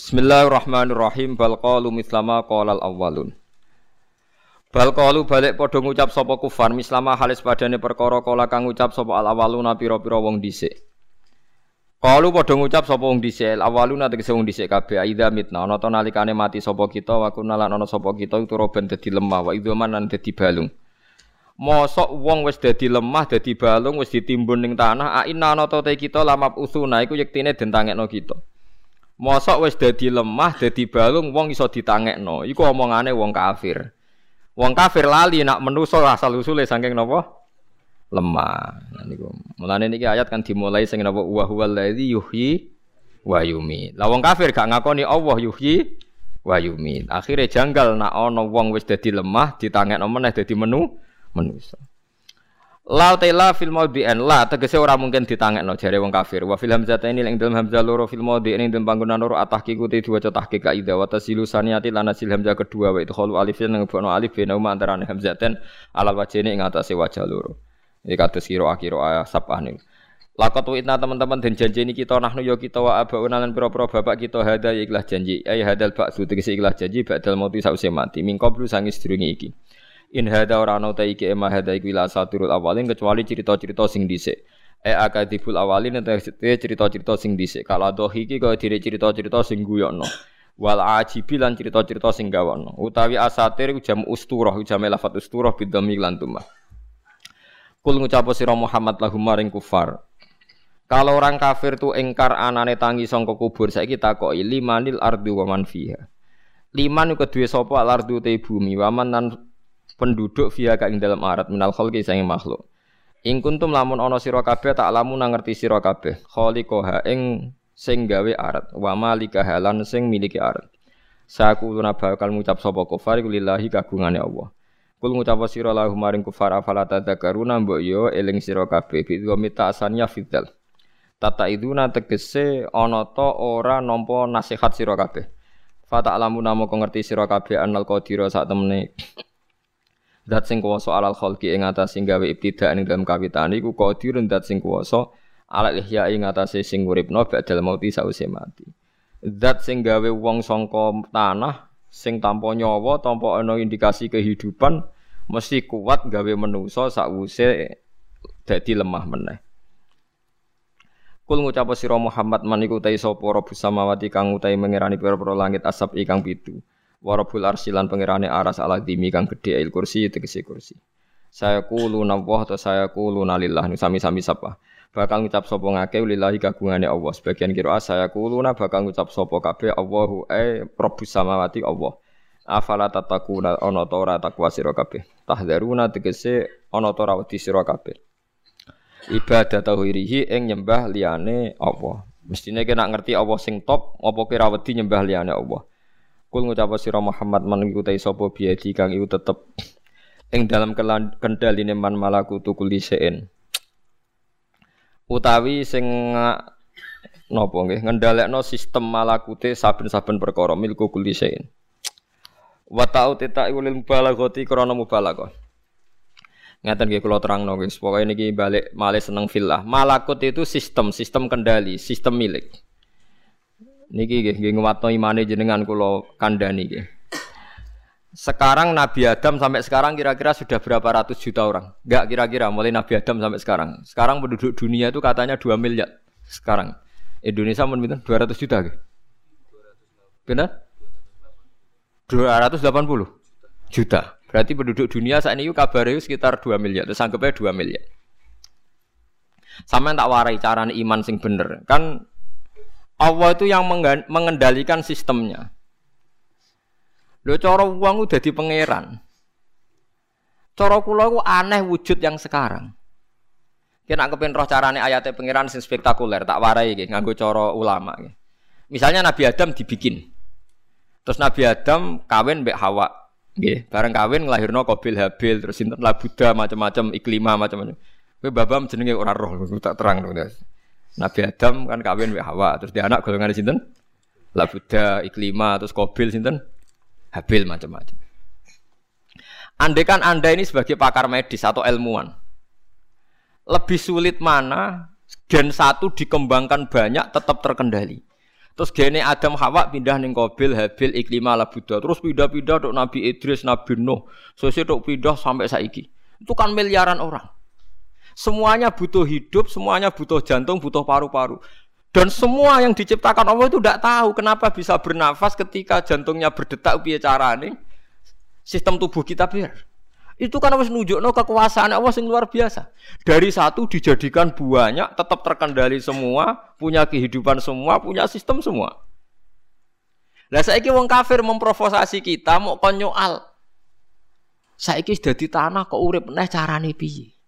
Bismillahirrahmanirrahim. Bal qalu mislama qalal awwalun. Bal qalu balik padha ngucap sapa kufar mislama halis padane perkara kala kang ngucap sapa al awwaluna pira-pira wong dhisik. Qalu padha ngucap sapa wong dhisik al awwaluna tegese wong dhisik kabeh aidha mitna ana ta nalikane mati sapa kita wa kunna lan ana sapa kita itu roben dadi lemah wa idzaman lan dadi balung. Mosok wong wis dadi lemah dadi balung wis ditimbun ning tanah a inna ana ta kita lamap usuna iku yektine den tangekno kita. Mosok wis dadi lemah, dadi balung wong iso ditangekno. Iku omongane wong kafir. Wong kafir lali nak menuso asal usule saking napa? Lemah. Nah niku. Mulane niki ayat kan dimulai sing napa wa huwal ladzi yuhyi wa yumiit. Lah wong kafir gak ngakoni Allah yuhyi wa yumiit. Akhire janggal nak ana wong wis dadi lemah ditangekno meneh dadi menu menusa. La tela fil maudhi'an la tegese ora mungkin ditangekno jare wong kafir. Wa fil hamzah ini ing dalam hamzah loro fil maudhi'in ing dalam panggonan loro atahqiqu te diwaca tahqiq kaidah wa tasilu saniyati lan asil hamzah kedua wa itu khalu alif nang bono alif bena uma antarané hamzaten alal wajhine ing atase wajah loro. Iki kados kira akhir sabah niku. Lakot witna teman-teman dan janji ini kita nahnu yo kita wa abauna lan pira-pira bapak kita hada ya ikhlas janji. Ay hadal ba'su tegese ikhlas janji ba'dal mauti sause mati. Mingkoblu sangis sedurunge iki. In hada ora ana ta iki ema hada iku ila saturul awalin kecuali cerita-cerita sing dhisik. E akadibul awalin ente cerita-cerita sing dhisik. Kala dohi iki kaya dire cerita-cerita sing guyokno. Wal ajibi lan cerita-cerita sing gawono. Utawi asatir jam usturah jam lafat usturah bidami lan tumah. Kul ngucap sira Muhammad lahum maring kufar. Kalau orang kafir tu engkar anane tangi sangka kubur saiki takoki limanil ardu wa fiha. Liman kedue sapa al ardu te bumi wa man penduduk via ka ing dalam arat minal khalqi sange makhluk. Ing kuntum lamun ana sira kabeh tak lamun ngerti sira kabeh khaliqaha ing sing gawe arat wa malika halan sing miliki arat. Sakuluna bakal ngucap sapa kufar lillahi kagungane Allah. Kul ngucap sira lahu maring kufar afala tadzakaruna mbok yo eling sira kabeh bi mita asania fidal. Tata iduna tegese ana ta ora nampa nasihat sira kabeh. Fata alamu namo ngerti sira kabeh anal qadira sak temene Zat sing kuwasa alal khalqi ing atas sing gawe ibtida ing dalam kawitan iku qadirun zat sing kuwasa alal ihya ing atas sing uripno ba'dal mauti sause mati. Zat sing gawe wong sangka tanah sing tanpa nyawa, tanpa ana indikasi kehidupan mesti kuat gawe manusa sakwuse dadi lemah meneh. Kul ngucap sira Muhammad man iku ta sapa rabbus samawati kang utahe mengerani pira-pira langit asap ikang pitu. Warabul arsilan pangerane aras ala dimi kang gedhe il kursi tegese kursi. Saya kulu nawah atau saya kulu nalillah nu sami-sami sapa. Bakal ngucap sapa ngake lillahi kagungane Allah. Sebagian kira saya kulu na bakal ngucap sapa kabeh Allahu e Rabbus samawati Allah. Afala tatakuna ana ta ora takwa sira kabeh. Tahdaruna tegese ana ta ora wedi. Ibadah tauhirihi ing nyembah liyane Allah. Mestine kena ngerti Allah sing top, apa kira wedi nyembah liyane Allah. Kul ngucap sira Muhammad man ikutai sapa biadi kang iku tetep ing dalam kendhaline man malaku tukul lisein. Utawi sing napa nggih ngendhalekno sistem malakute saben-saben perkara milku kulisein. Wa ta'u tita ulil mubalaghati krana mubalaghah. Ngaten nggih kula terangno guys, pokoke niki balik malih seneng filah. Malakut itu sistem, sistem kendali, sistem milik. Niki nggih nggih nguwatno imane jenengan kula kandhani nggih. Sekarang Nabi Adam sampai sekarang kira-kira sudah berapa ratus juta orang? Enggak kira-kira mulai Nabi Adam sampai sekarang. Sekarang penduduk dunia itu katanya 2 miliar sekarang. Indonesia pinten? 200 juta nggih. Benar? 280 juta. Berarti penduduk dunia saat ini kabarnya sekitar 2 miliar. Terus anggapnya 2 miliar. Sama yang tak warai carane iman sing bener. Kan Allah itu yang mengendalikan sistemnya. Lho cara wong udah di pangeran. Cara kula iku aneh wujud yang sekarang. Kena kepen roh carane ayatnya pangeran sing spektakuler, tak warai iki nganggo cara ulama iki. Misalnya Nabi Adam dibikin. Terus Nabi Adam kawin mbek Hawa. Nggih, bareng kawin nglahirno Qabil Habil terus sinten lah Buddha macam-macam iklima macam-macam. Kowe babam jenenge ora roh, tak terang dong. Nabi Adam kan kawin mbek Hawa, terus dia anak golongan sinten? Labuda, Iklima, terus Kobil sinten? Habil macam-macam. Andai kan Anda ini sebagai pakar medis atau ilmuwan, lebih sulit mana gen satu dikembangkan banyak tetap terkendali. Terus gene Adam Hawa pindah ning Qabil, Habil, Iklimah, ala Buddha. Terus pindah-pindah tok Nabi Idris, Nabi Nuh. Sesuk tok pindah sampai saiki. Itu kan miliaran orang. Semuanya butuh hidup, semuanya butuh jantung, butuh paru-paru. Dan semua yang diciptakan Allah itu tidak tahu kenapa bisa bernafas ketika jantungnya berdetak piye carane. Sistem tubuh kita biar. Itu kan harus nunjukno kekuasaan Allah yang luar biasa. Dari satu dijadikan banyak, tetap terkendali semua, punya kehidupan semua, punya sistem semua. Lah saiki wong kafir memprovokasi kita mau konyoal. Saiki sudah di tanah kok urip neh carane piye?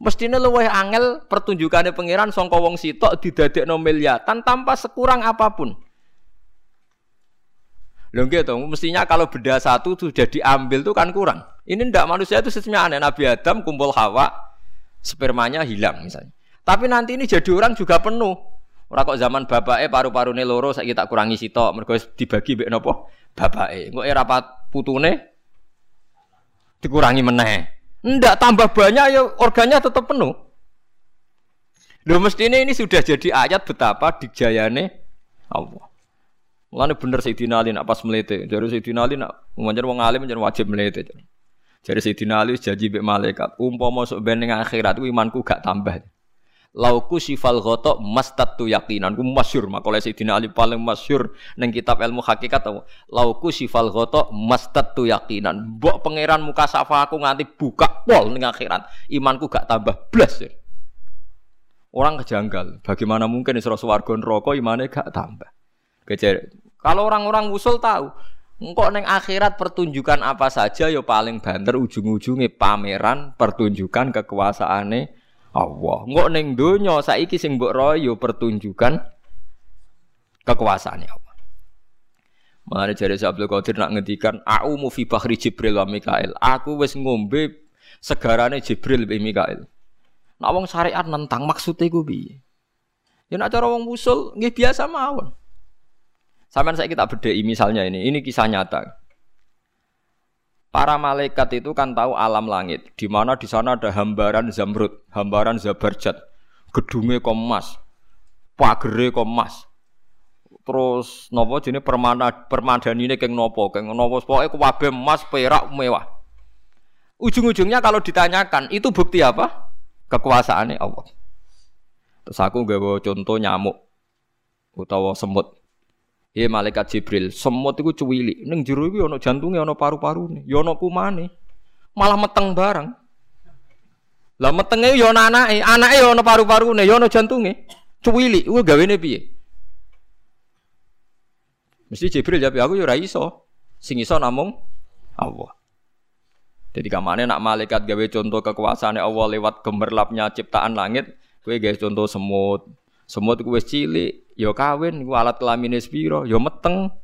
Mestine luwih angel pertunjukane pangeran sangka wong sitok didadekno miliatan tanpa sekurang apa pun. Lho to, mestinya kalau beda satu sudah diambil tuh kan kurang. Ini ndak manusia itu sistemnya aneh. Nabi Adam kumpul Hawa, spermanya hilang misalnya. Tapi nanti ini jadi orang juga penuh. Ora kok zaman bapake paru-parune loro saiki tak kurangi sitok mergo dibagi mbek napa? Bapake. Engko era putune dikurangi meneh. Ndak tambah banyak ya organnya tetap penuh. Lho mestine ini sudah jadi ayat betapa dijayane Allah. Mulane bener Sayyidina Ali nak pas melete. Jadi Sayyidina Ali nak wong alim manjen wajib melete. Jadi Sayyidina Ali janji mbek malaikat, umpama sok ben ning akhirat ku imanku gak tambah. Lauku sifal ghotok mastatu yakinan ku masyur makole Sayyidina Ali paling masyur ning kitab ilmu hakikat tau lauku sifal ghotok mastatu yakinan mbok pangeran muka safa aku nganti buka pol ning akhirat imanku gak tambah blas. Orang kejanggal, bagaimana mungkin Isra swarga neraka imane gak tambah. Kejar. Kalau orang-orang usul tahu, engkau neng akhirat pertunjukan apa saja yo ya paling banter ujung-ujungnya pameran pertunjukan kekuasaane Allah. Engkau neng donya saiki sing mbok royo pertunjukan kekuasaane Allah. Mari jare Abdul Qadir nak ngendikan au mu fi bahri Jibril wa Mikail. Aku wis ngombe segarane Jibril be Mikail. Nak wong syariat nentang maksudnya gue piye? Ya nak cara wong usul nggih biasa mawon. Sampai saya kita bedai misalnya ini, ini kisah nyata. Para malaikat itu kan tahu alam langit, di mana di sana ada hambaran zamrud, hambaran zabarjat, gedungnya komas, pagere komas. Terus nopo jenis permana permadan ini keng nopo, keng nopo pokoknya kuwabe emas perak mewah. Ujung-ujungnya kalau ditanyakan itu bukti apa? Kekuasaannya Allah. Terus aku gak contoh nyamuk utawa semut. Ya malaikat Jibril, semut itu cuwili. Neng jero iku ana jantunge, ana paru-parune, ya ana kumane. Malah meteng bareng. Lah metenge ya ana anake, anake ya ana paru-parune, ya ana jantunge. Cuwili, kuwi gawene piye? Mesti Jibril jawab, aku ya ora iso. Sing iso namung Allah. Jadi kamane nak malaikat gawe contoh kekuasaan Allah lewat gemerlapnya ciptaan langit, kowe gawe contoh semut. Semut ku wis cilik, ya kawin iku alat kelamine sepiro ya meteng.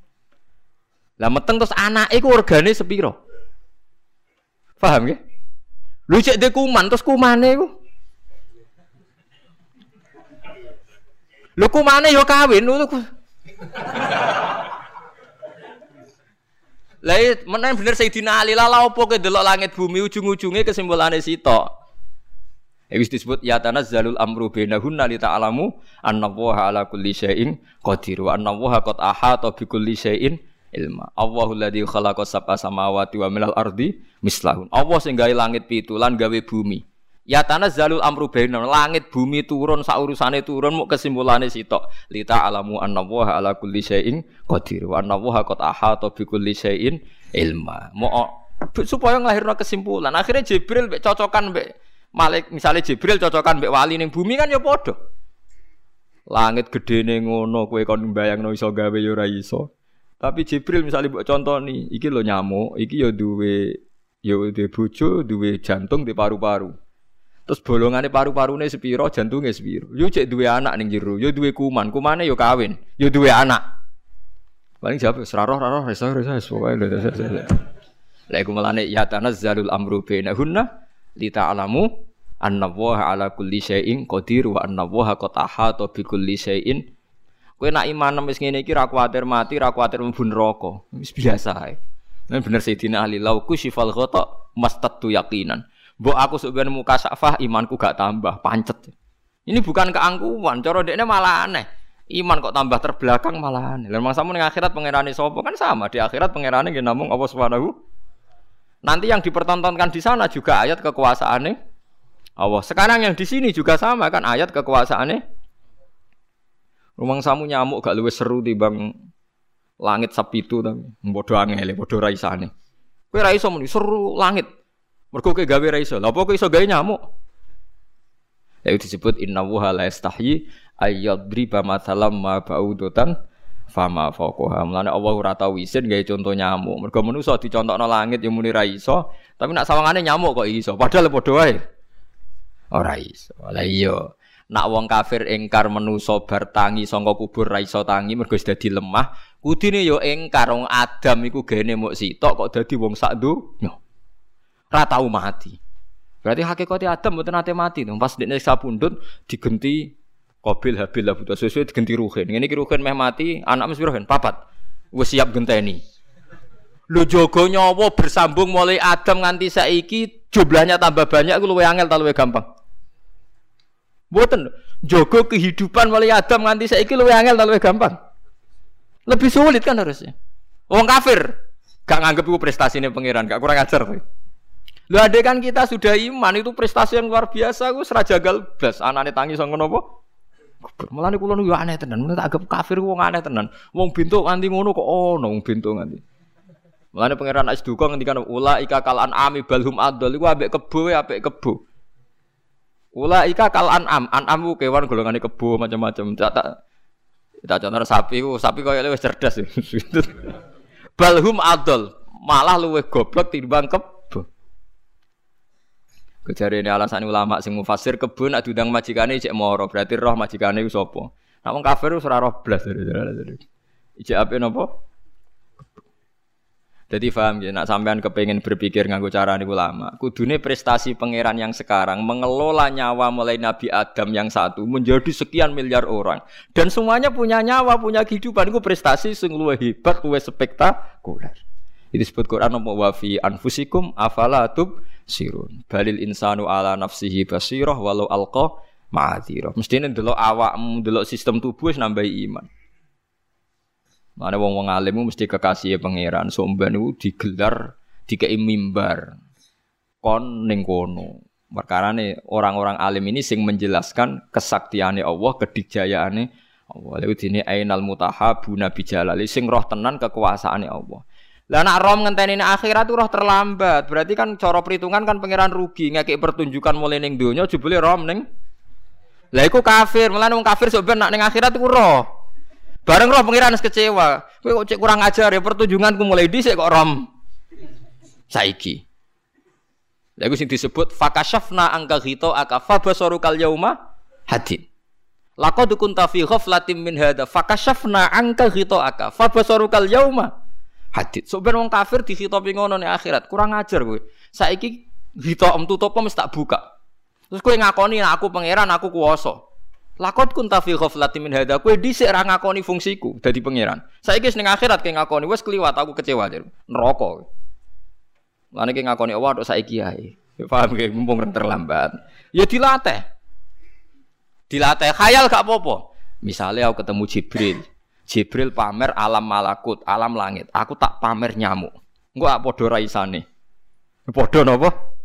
Lah meteng terus anake iku organe sepiro? Paham ya lu cek de kuman terus kumane iku lu kumane ya kawin lu Lah menen bener Sayyidina Ali lah opo ke delok langit bumi ujung-ujunge kesimpulane sitok. Wis disebut ya tanazzalul amru bainahunna li ta'lamu annallaha ala kulli syai'in qadir wa annallaha qad ahata bi kulli syai'in ilma. Allahu alladzi khalaqa sab'a samawati wa minal ardi mislahun. Allah sing gawe langit pitu lan gawe bumi. Ya tanazzalul amru bainahum langit bumi turun sak urusane turun muk kesimpulane sitok. Li ta'lamu annallaha ala kulli syai'in qadir wa annallaha qad ahata bi kulli syai'in ilma. Mau supaya nglahirno kesimpulan. Akhirnya Jibril cocokan mbek Malik misalnya Jibril cocokan mbek wali ning bumi kan ya padha. Langit gede ning ngono kowe kon mbayangno iso gawe ya ora iso. Tapi Jibril misalnya mbok nih, iki lo nyamuk, iki ya duwe ya duwe bojo, duwe jantung, di paru-paru. Terus bolongannya paru-parune sepiro, jantungnya sepiro. Yo cek duwe anak ning jero, yo duwe kuman, kumane yo kawin, yo duwe anak. Paling jawab seraroh raroh resa resa pokoke lho. Lah iku melane ya tanazzalul amru bainahunna li ta'lamu annallaha ala kulli syai'in qadir wa annallaha qad ahata bi kulli syai'in. Kowe nak iman wis ngene iki ra kuwatir mati ra kuwatir mlebu neraka. Wis biasa ae. Nah bener Sayyidina Ali syifal ghata mastatu yakinan mbok aku sok ben muka safah imanku gak tambah. Pancet. Ini bukan keangkuhan cara dekne malah aneh. Iman kok tambah terbelakang malahan. Lah mangsamu ning akhirat pangerane sapa? Kan sama. Di akhirat pangerane nggih namung Allah Subhanahu. Nanti yang dipertontonkan di sana juga ayat kekuasaannya Allah. Sekarang yang di sini juga sama kan ayat kekuasaannya. Rumang samu nyamuk gak luwes seru bang langit sapitu tapi bodoh angel, bodoh raisane. Kowe ra iso muni seru langit. Mergo kowe gawe ra iso. Lah apa kowe iso gawe nyamuk? Ya disebut inna wa la yastahyi ayyadriba mathalam ma ba'udatan fama fawqaha. Mulane Allah ora tau isin gawe contoh nyamuk. Mergo manusa dicontokno langit ya muni ra iso, tapi nak sawangane nyamuk kok iso. Padahal padha wae. Ora iso. Lah iya. Nak wong kafir engkar menusa bar tangi sangka kubur ra iso tangi mergo dadi lemah, kudine yo ya engkar wong Adam iku gene muk sitok kok dadi wong sak donya. Ra tau mati. Berarti hakikatnya Adam mboten nate mati. Pas dekne sapundhut digenti Qabil Habil butuh sesuai digenti Ruhin. Ini Ruhin meh mati, anak mesti Ruhin papat. Wes siap genteni. Lu jogo nyawa bersambung mulai Adam nganti saiki jumlahnya tambah banyak aku luwe angel ta luwe gampang. Mboten jogo kehidupan mulai Adam nganti saiki luwe angel ta gampang. Lebih sulit kan harusnya. Wong kafir gak nganggep itu prestasi ini pangeran, gak kurang ajar. Lu ada kan kita sudah iman itu prestasi yang luar biasa, gue serajagal blas, anane tangi sama nopo Mulane kula niku aneh tenan, tak anggap kafir wong aneh tenan. Wong bintuk nganti ngono kok ono wong bintuk nganti. Mulane pangeran Asduka ngendikan ula ika kal ami balhum adol iku ambek kebo apik kebo. Ula ika kal an'am, an'am ku kewan golongane kebo macam-macam. Tak tak tak contoh sapi ku, sapi koyo wis cerdas. balhum adol, malah luwih goblok timbang kebo. Kejari ini alasan ulama sing mufasir kebun nak diundang majikane cek moro berarti roh majikane itu sopo. Nak wong kafir itu ora roh blas. Ijek apa nopo? Jadi paham ya, nak sampean kepengen berpikir nganggo cara ini ulama. Kudune prestasi pangeran yang sekarang mengelola nyawa mulai Nabi Adam yang satu menjadi sekian miliar orang dan semuanya punya nyawa, punya kehidupan. Itu prestasi sing luwih hebat, luwih spektakuler. Itu disebut Quran apa wa fi anfusikum afala tub sirun. Balil insanu ala nafsihi basirah walau alqa ma'adzirah. Mestine ndelok awakmu, ndelok sistem tubuh nambahi iman. Mana wong-wong alim mesti kekasih pangeran. Somban itu digelar dikei mimbar. Kon ning kono. Perkara orang-orang alim ini sing menjelaskan kesaktiannya Allah, kedikjayaannya Allah. Lalu ini ainal mutahabuna bijalali sing roh tenan kekuasaannya Allah. Lah nak rom ngenteni akhirat roh terlambat. Berarti kan cara perhitungan kan pangeran rugi ngekek pertunjukan mulai ning donya jebule rom ning. Lah iku kafir, mulane wong kafir sok nak ning akhirat iku roh. Bareng roh pangeran kecewa. Kowe kok cek kurang ajar ya pertunjukanku mulai dhisik kok rom. Saiki. Lah iku sing disebut fakashafna angka ghito akafa basarukal yauma hadid. Laqad kunta fi ghaflatin min hadza fakashafna angka ghito akafa basarukal yauma hadit. So ben wong kafir dihitopi ngono ning akhirat, kurang ajar kowe. Saiki hitom tutup mesti tak buka. Terus kowe ngakoni aku pangeran, aku kuwasa. Lakot kun ta fi ghaflatin min hadza. Kowe dhisik ra ngakoni fungsiku dadi pangeran. Saiki ning akhirat kowe ngakoni wis kliwat aku kecewa jar. Neraka. Lan iki ngakoni Allah tok saiki ae. Ya paham ge mumpung terlambat. Ya dilatih. Dilatih khayal gak apa-apa. Misalnya aku ketemu Jibril, Jibril pamer alam malakut, alam langit. Aku tak pamer nyamuk. Engko apa padha raisane. Padha napa?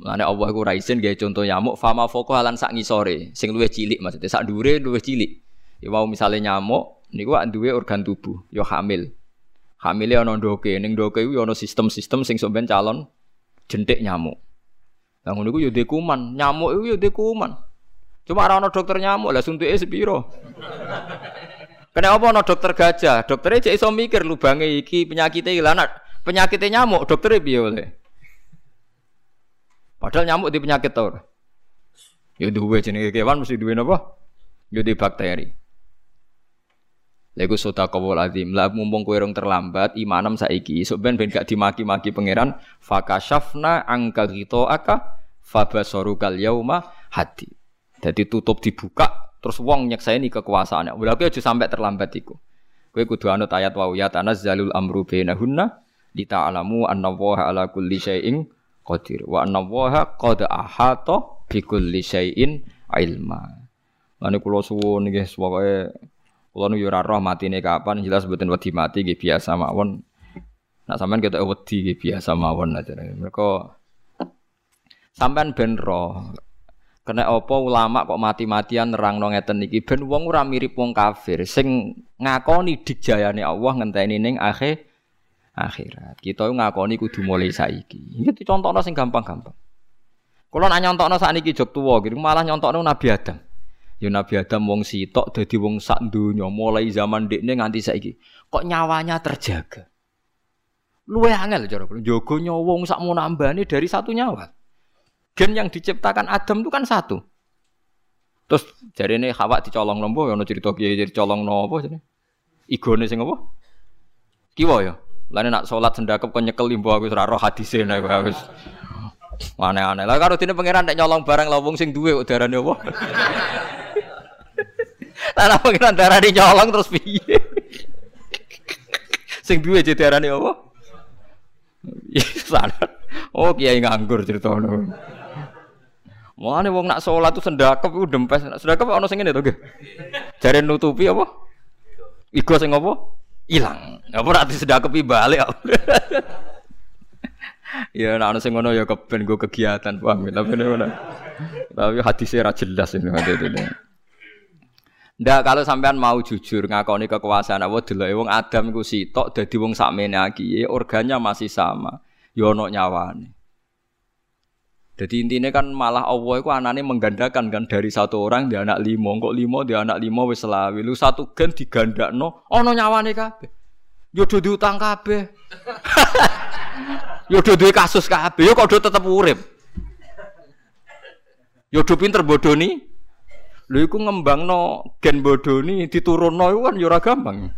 Mulane Allah iku ra isin gawe contoh nyamuk fama foko halan sak ngisore, sing luwih cilik maksudnya sak dhuwure luwih cilik. Ya mau misale nyamuk niku duwe organ tubuh, ya hamil. Hamile ana ndoke, ning ndoke iku ya ana sistem-sistem sing sampeyan calon jentik nyamuk. Lah ngono iku ya kuman, nyamuk iku ya kuman. Cuma orang dokter nyamuk lah suntuke sepiro. Kenapa ono dokter gajah? Dokternya cek iso mikir lubange iki penyakitnya ilang penyakitnya nyamuk, dokternya piye oleh. Padahal nyamuk di penyakit tau. Ya duwe jenenge kewan mesti duwe napa? Ya di bakteri. Lego sota kawul azim. Lah mumpung kowe rong terlambat imanem saiki, sok ben ben gak dimaki-maki pangeran, fakashafna angka aka fabasarukal yauma hati. Jadi tutup dibuka terus wong nyeksaini kekuasaannya. Berarti aja sampai terlambat iku. Kowe kudu anut ayat wa ya tanazzalul amru bainahunna lita'lamu anna Allaha ala kulli syai'in qadir wa anna Allaha qad ahata bi kulli syai'in ilma. Lan kula suwun nggih pokoke kula nu yo ora roh matine kapan jelas mboten wedi mati nggih biasa mawon. Nak sampean ketok wedi nggih biasa mawon aja. Mereka sampean ben roh Kena apa ulama kok mati-matian nerangno ngeten iki ben wong ora mirip wong kafir sing ngakoni digjayane Allah ngenteni ning akhir akhirat. Kita ngakoni kudu mulai saiki. Iki dicontohno sing gampang-gampang. Kula nak nyontokno sakniki jog tuwa gitu, malah nyontokno Nabi Adam. Ya Nabi Adam wong sitok dadi wong sak donya mulai zaman dekne nganti saiki. Kok nyawanya terjaga. Luwe angel cara kula. Jogo nyawa wong sak nambani dari satu nyawa. Gen yang diciptakan Adam itu kan satu. Terus jari ini Hawa dicolong lombo, ya cerita kiai jadi colong nopo jadi. Igone sing apa? Kiwa ya. Lain nak sholat sendakep kau nyekel limbo aku seraro hadisnya nih aku. Aneh-aneh. Lah karo dene pangeran nek nyolong barang lawung sing duwe udarane apa? Lah pangeran darane nyolong terus piye? sing duwe darane apa? Sadar. Oh kiai nganggur ceritane. Mulane wong nak salat tuh sendakep iku dempes. Sendakep ana sing ngene to. Jare nutupi apa? Igo sing apa? Ilang. Apa ora disedakepi balik. ya nek ana ngono ya keben go kegiatan paham ya? tapi ngono. Tapi hadisnya ra jelas ini hadis itu. Ndak kalau sampean mau jujur ngakoni kekuasaan apa deloke wong Adam iku sitok dadi wong sakmene iki organnya masih sama. Ya ono nyawane. Jadi intinya kan malah Allah itu anaknya menggandakan kan dari satu orang dia anak limo, kok limo dia anak limo wis selawi. Lu satu gen digandakno, ono nyawane kabeh. Yo do diutang kabeh. Yo duwe kasus kabeh, yo kok do tetep urip. Yo pinter bodoni. Lho iku ngembangno gen bodoni diturunno iku kan yo ora gampang.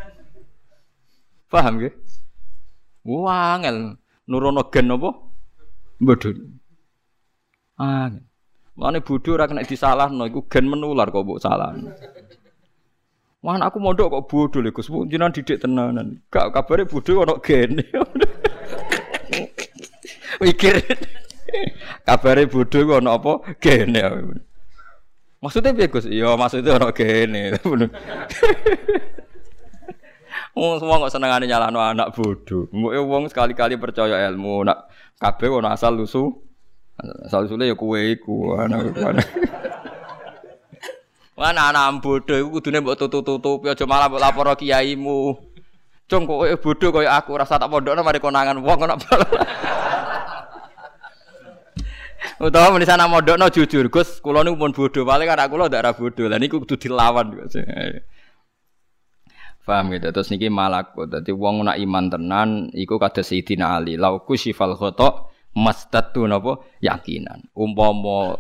Paham nggih? Wah, angel nurono gen apa? Bodoni. Ah. Mane bodho ora kena disalahno iku gen menular kok mbok salahno. Wah, aku mondok kok bodho lho Gus. Jenengan didik tenanan. Gak kabare bodho ono gene. Mikir. Kabare bodho ku ono apa? Gene. Maksudnya piye Gus? Iya, maksudnya ono gene. Wong semua kok senengane nyalahno anak bodoh. Mbok wong sekali-kali percaya ilmu, nak kabeh ono asal lusu. Asal usule ya kowe iku, anak anak. Anak bodoh iku kudune mbok tutup-tutupi aja malah mbok lapor kiaimu. Cung kok bodoh kaya aku rasa tak pondokno mari konangan wong kok Utawa meni sana modokno jujur, Gus, kula niku pun bodho, paling anak kula ndak ra bodho. Lah niku kudu dilawan. Paham gitu. Terus niki malakut. Dadi wong nak iman tenan iku kados Sayyidina Ali. Lauku sifal khata mastatu napa yakinan. Umpama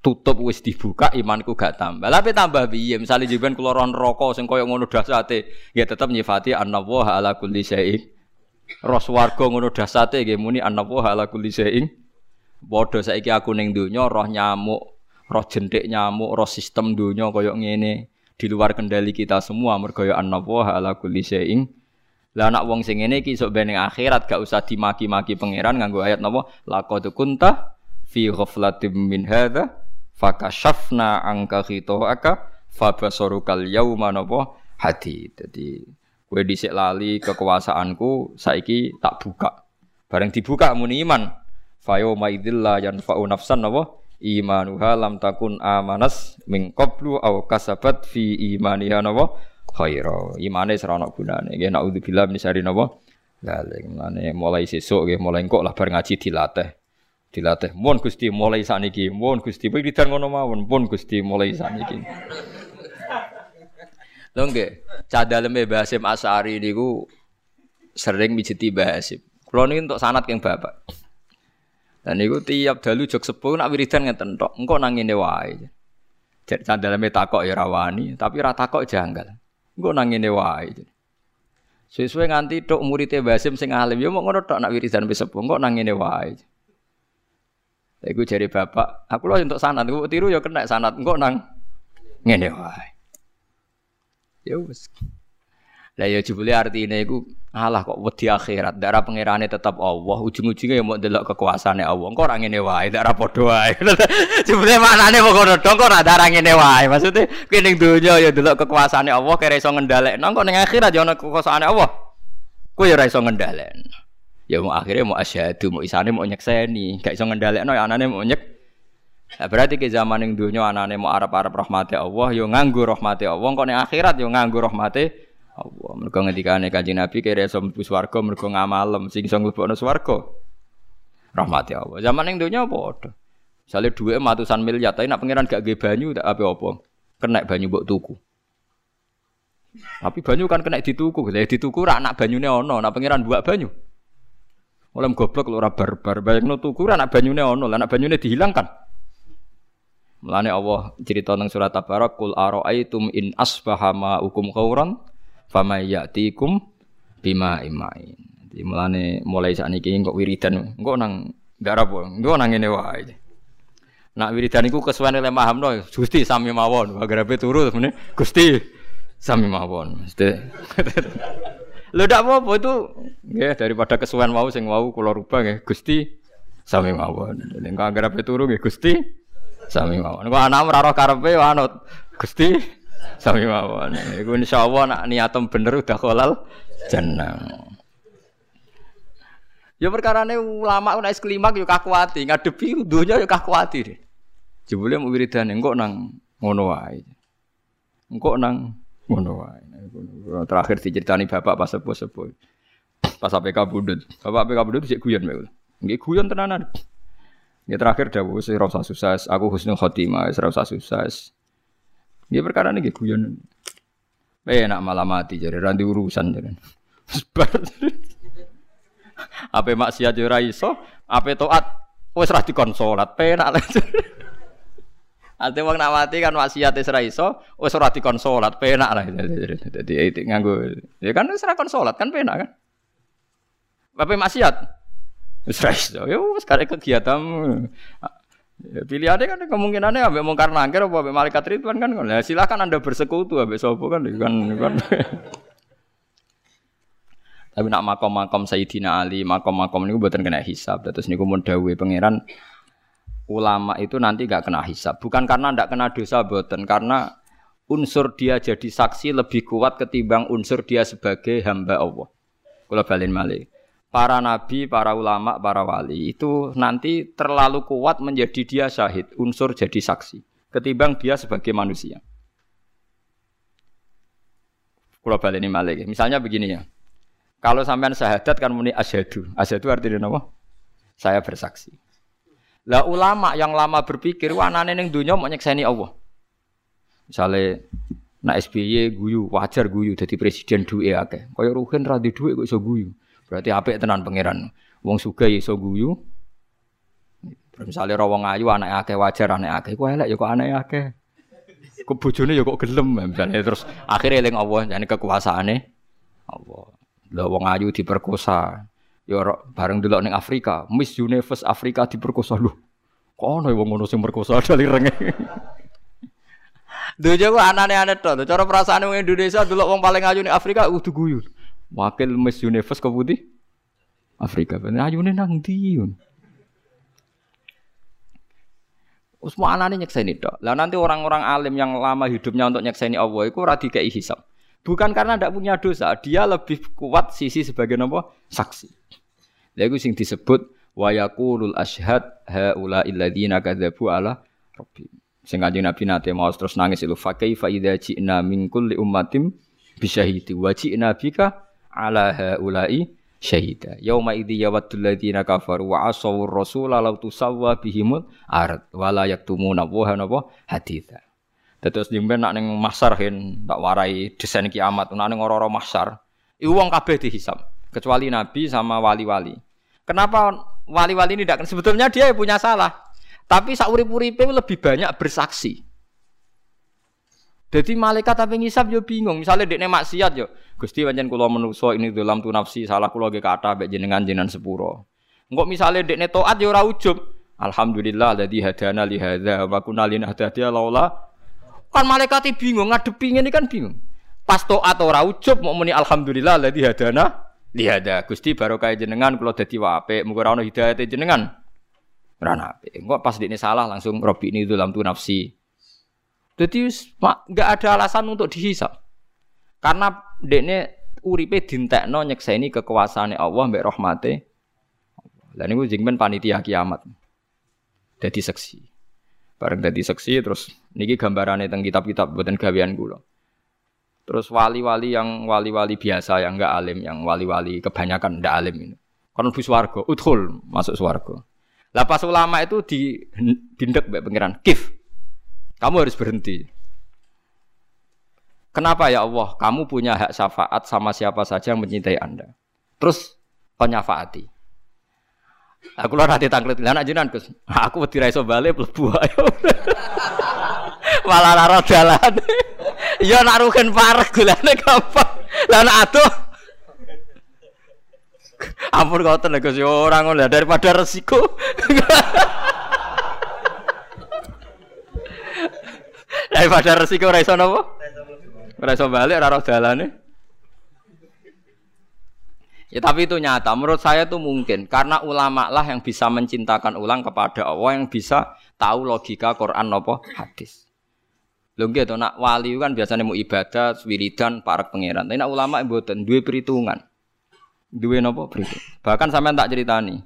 tutup wis dibuka imanku gak tambah. Tapi tambah piye? Misale jiban kula ron neraka sing kaya ngono dasate, ya tetep nyifati annallaha ala kulli syai'in. Ros warga ngono dasate nggih muni annallaha ala kulli syai'in Padha saiki aku ning donya roh nyamuk, roh jentik nyamuk, roh sistem donya kaya ngene di luar kendali kita semua mergo ya annallaha ala kulli syai'in. Lah anak wong sing ngene iki sok ben akhirat gak usah dimaki-maki pangeran nganggo ayat napa laqad kunta fi ghaflatin min hadza fakashafna angka khitoaka fabasarukal yauma napa hadi. Dadi kowe dhisik lali kekuasaanku saiki tak buka. Bareng dibuka muni iman Fayo maidillah yanfa'u nafsan apa? Imanuha lam takun amanas min qablu aw kasabat fi imaniha napa? Khaira. Imane ora ana gunane. Nggih naudzubillah min syarri napa? Dalek mane mulai sesuk nggih mulai kok lah bar ngaji dilatih. Dilatih. Mun Gusti mulai sakniki, mun Gusti wiridan ngono mawon, mun Gusti mulai sakniki. Lho nggih, cah daleme Basim Asari niku sering mijiti Basim. Kulo niki untuk sanat yang Bapak. Dan itu tiap dalu jok sepuh nak wiridan ngeten tok. Engko nang ngene wae. Jadi sandaleme takok ya rawani, tapi ra takok janggal. Engko nang ngene. Sesuai nganti tok muridé Basim sing alim ya mau ngono tok nak wiridan wis sepuh. Engko nang ngene wae. Iku jari bapak, aku loh untuk sanat, aku tiru ya kena sanat, engko nang ngene wae. Ya wis. Lah ya jebule artine iku alah kok wedi akhirat, darah pangerane tetap Allah, ujung-ujungnya ya mau delok kekuasaane Allah. Engko ora ngene wae, darah padha wae. jebule maknane kok ngono dong kok ora darah ngene wae. Maksude kowe ning donya ya delok kekuasaane Allah kira iso ngendhalekno, kok ning akhirat ya ana kekuasaane Allah. Kowe ya ora iso ngendhalekno. Ya mau akhirnya mau asyhadu, mau isane mau nyekseni, gak iso ngendhalekno ya anane mau nyek Nah, berarti ke zaman yang dunia anane mau Arab-Arab rahmati Allah, yo nganggu rahmati Allah, kok ning akhirat yo nganggu rahmati Allah. Mergo ngendikane Kanjeng Nabi kira iso mlebu swarga mergo ngamalem sing iso mlebokno swarga. Rahmati Allah. Zaman ning donya padha. Misale dhuwit matusan miliar, tapi nak pangeran gak nggih banyu tak apa-apa. Kena banyu mbok tuku. Tapi banyu kan kena dituku, lah dituku ora anak banyune ana, nak pangeran buak banyu. Oleh goblok lho ora barbar, bayangno tuku ora anak banyune ana, anak banyune dihilangkan. Mulane Allah cerita nang surat Tabarak kul araaitum in asbaha ma'ukum khauran fama ya'tikum bima imain. Jadi mulane mulai saat ini kok wiridan, engko nang darah engko nang ini wae. Nak wiridan iku kesuwen oleh mahamno, Gusti sami mawon, bagarape turu temene Gusti sami mawon. Mesti. Lho apa-apa itu nggih daripada kesuwen mau sing wau kula rubah nggih Gusti sami mawon. Nek anggere turu nggih Gusti sami mawon. Kok anak ora roh karepe anut Gusti Sami mawon. Iku insyaallah nak niatem bener udah kolal jeneng. Ya perkara ini ulama nek klimak yo kakuati, ngadepi dunya yo kakuati deh. Jebule mau wiridane engko nang ngono wae. Engko nang ngono wae. Terakhir diceritani bapak pas sepuh-sepuh. Pas APK budut. Bapak APK budut sik guyon mek. Nggih guyon tenanan. Ya terakhir dawuh wis ora usah sukses, aku husnul khotimah, wis ora usah sukses. Dia perkara ini guyon. Eh nak malah mati jadi ranti urusan jadi. Apa maksiat yo ora iso, apa taat wis ra dikon salat, penak lah. Ate wong nak mati kan maksiat wis ra iso, wis ora dikon salat, penak lah. Dadi itu nganggo. Ya kan wis ra kon salat kan penak kan. Apa maksiat? Wis ra iso. Ya wis kegiatan Ya, pilihannya kan kemungkinannya ambek mungkar nangkir apa ambek malaikat ridwan kan. Ya silakan Anda bersekutu ambek sapa kan kan. kan. Tapi nak makom-makom Sayyidina Ali, makom-makom ini buatan kena hisab. Terus niku mun dawuhe pangeran ulama itu nanti gak kena hisab. Bukan karena ndak kena dosa buatan, karena unsur dia jadi saksi lebih kuat ketimbang unsur dia sebagai hamba Allah. Kula balin malih para nabi, para ulama, para wali itu nanti terlalu kuat menjadi dia syahid, unsur jadi saksi ketimbang dia sebagai manusia. Kalau balik ini malik. Misalnya begini ya. Kalau sampean syahadat kan muni asyhadu. Asyhadu artinya apa? Saya bersaksi. Lah ulama yang lama berpikir wah anane ning donya mau nyekseni Allah. Misalnya nak SBY guyu, wajar guyu jadi presiden duwe akeh. Kaya Ruhin ra duwe kok iso guyu. Berarti apik tenan pangeran. Wong sugih iso guyu. Misalnya rawong ayu anak akeh wajar anak akeh. Kok elek ya kok anak akeh. Kok bojone ya kok gelem misalnya terus akhirnya eling Allah jane kekuasaane Allah. Lah wong ayu diperkosa. Ya bareng delok ning Afrika, Miss Universe Afrika diperkosa lho. Kok ono wong ngono sing merkosa dari renge. Dojo kok anane-anane. Cara perasaan wong Indonesia delok wong paling ayu ning Afrika kudu guyu. Wakil Miss Universe ke putih Afrika. Ayune nang ndi Usma anane nyekseni tok. Lah nanti orang-orang alim yang lama hidupnya untuk nyekseni Allah itu ora dikei. Bukan karena tidak punya dosa, dia lebih kuat sisi sebagai nopo saksi. Lha iku sing disebut wa yaqulul ashhad haula illadzina kadzabu ala rabbi. Sing kanjeng Nabi nate mau terus nangis itu fa kaifa idza ji'na min kulli ummatin bisyahidi wa ji'na bika ala haula'i syahida. Yauma idzi yawaddul ladzina kafaru wa asaw rasula law tusawwa bihimul ard wala yaktumuna wa napa haditha. Terus jemben nak ning masar hen tak warai desain kiamat nak ning ora-ora masar. Iku wong kabeh dihisab kecuali nabi sama wali-wali. Kenapa wali-wali ini tidak sebetulnya dia punya salah. Tapi saurip-uripe lebih banyak bersaksi. Jadi malaikat tapi ngisap yo bingung. Misalnya dekne maksiat yo, Gusti pancen kula menuso ini dalam tu nafsi salah kula ge kata mbek jenengan jenengan sepuro. Engko misalnya dekne taat yo ora. Alhamdulillah alladzi hadana li hadza wa kunna linahtadiya laula kan malaikat bingung ngadepi ini kan bingung. Pas taat ora ujub mau muni alhamdulillah ladzi hadana lihada. Gusti barokah jenengan kula dadi wape, muga ora ono hidayate jenengan. Ora apik. Engko pas dikne salah langsung robi ini dalam tu nafsi. Jadi nggak ada alasan untuk dihisap. Karena dekne uripe dintekno nyekseni kekuasaane Allah mbek rahmate. Lah niku jengben panitia kiamat. Dadi seksi. Bareng dadi seksi terus niki gambarane teng kitab-kitab buatan gawean kula. Terus wali-wali yang wali-wali biasa yang enggak alim, yang wali-wali kebanyakan enggak alim ini. Kon bus warga, uthul masuk swarga. Lah pas ulama itu di dindek mbek pangeran, kif. Kamu harus berhenti. Kenapa ya Allah? Kamu punya hak syafaat sama siapa saja yang mencintai Anda. Terus penyafaati. Aku lah nanti tangklet lah anak jinan Gus. Aku wedi ra iso bali ayo. Malah lara dalan. Ya nak parah gulane gampang. Lah nak. Ampun kau tenan Gus ora ngono daripada resiko. Daripada resiko ora iso napa? Ora iso balik ora roh dalane. Ya tapi itu nyata. Menurut saya itu mungkin karena ulama lah yang bisa mencintakan ulang kepada Allah yang bisa tahu logika Quran nopo hadis. Lho to nak wali kan biasanya mau ibadah, wiridan, para pangeran. Tapi nak ulama mboten duwe perhitungan. Duwe napa perhitungan. Bahkan sampean tak ceritani.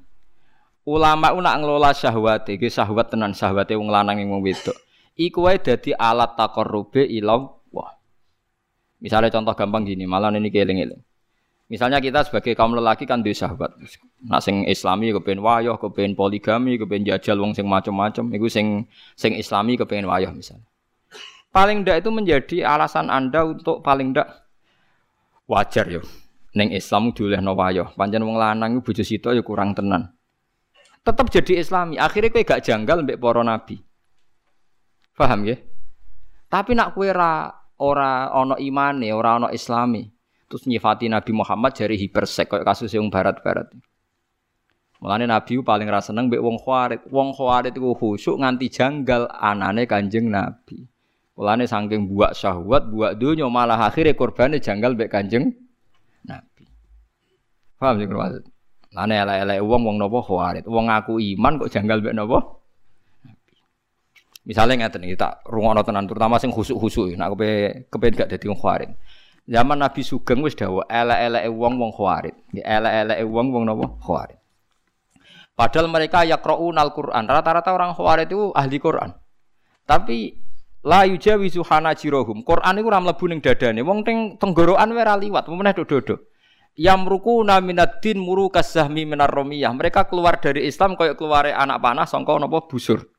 Ulama ku nak ngelola syahwat, iki syahwat tenan syahwate wong lanang ing wong wedok. Iku wae dadi alat takarrube ila wah. Misalnya contoh gampang gini, malah ini keling-eling. Misalnya kita sebagai kaum lelaki kan duwe syahwat. Nak sing islami kepen wayah, kepen poligami, kepen jajal wong sing macam-macam, iku sing sing islami kepen wayah misalnya paling ndak itu menjadi alasan Anda untuk paling ndak wajar yo. Neng Islam diolehno wayo. Pancen wong lanang iku bojo sito ya kurang tenan. Tetap jadi Islami. Akhirnya kowe gak janggal mbek para nabi. Paham ya? Tapi nak kowe ora ora ana imane, ora ana islami. Terus nyifati Nabi Muhammad jari hipersek kayak kasus yang barat-barat. Mulane Nabi paling ra seneng mbek wong khawarit. Wong khawarit iku khusyuk nganti janggal anane Kanjeng Nabi. Mulane saking buak syahwat, buak dunya malah akhirnya korbannya janggal mbek Kanjeng Nabi. Paham sih maksud? Lane elek-elek wong wong nopo khawarit. Wong aku iman kok janggal mbek nopo? Misalnya ngeten iki tak rungokno tenan terutama sing khusuk-khusuk nek kepe kepen gak dadi wong khawarit. Zaman Nabi Sugeng wis dawuh elek-eleke wong wong khawarit. Elek-eleke wong wong nopo? Khawarit. Padahal mereka yaqra'un al-Qur'an. Rata-rata orang khawarit itu ahli Quran. Tapi La yujawizu hanajirohum. Quran iku ora mlebu ning dadane. Wong teng tenggorokan liwat, meneh dodo. Yamrukuna minad-din muru kasahmi minar romiyah. Mereka keluar dari Islam kayak keluar anak panah sangka napa busur.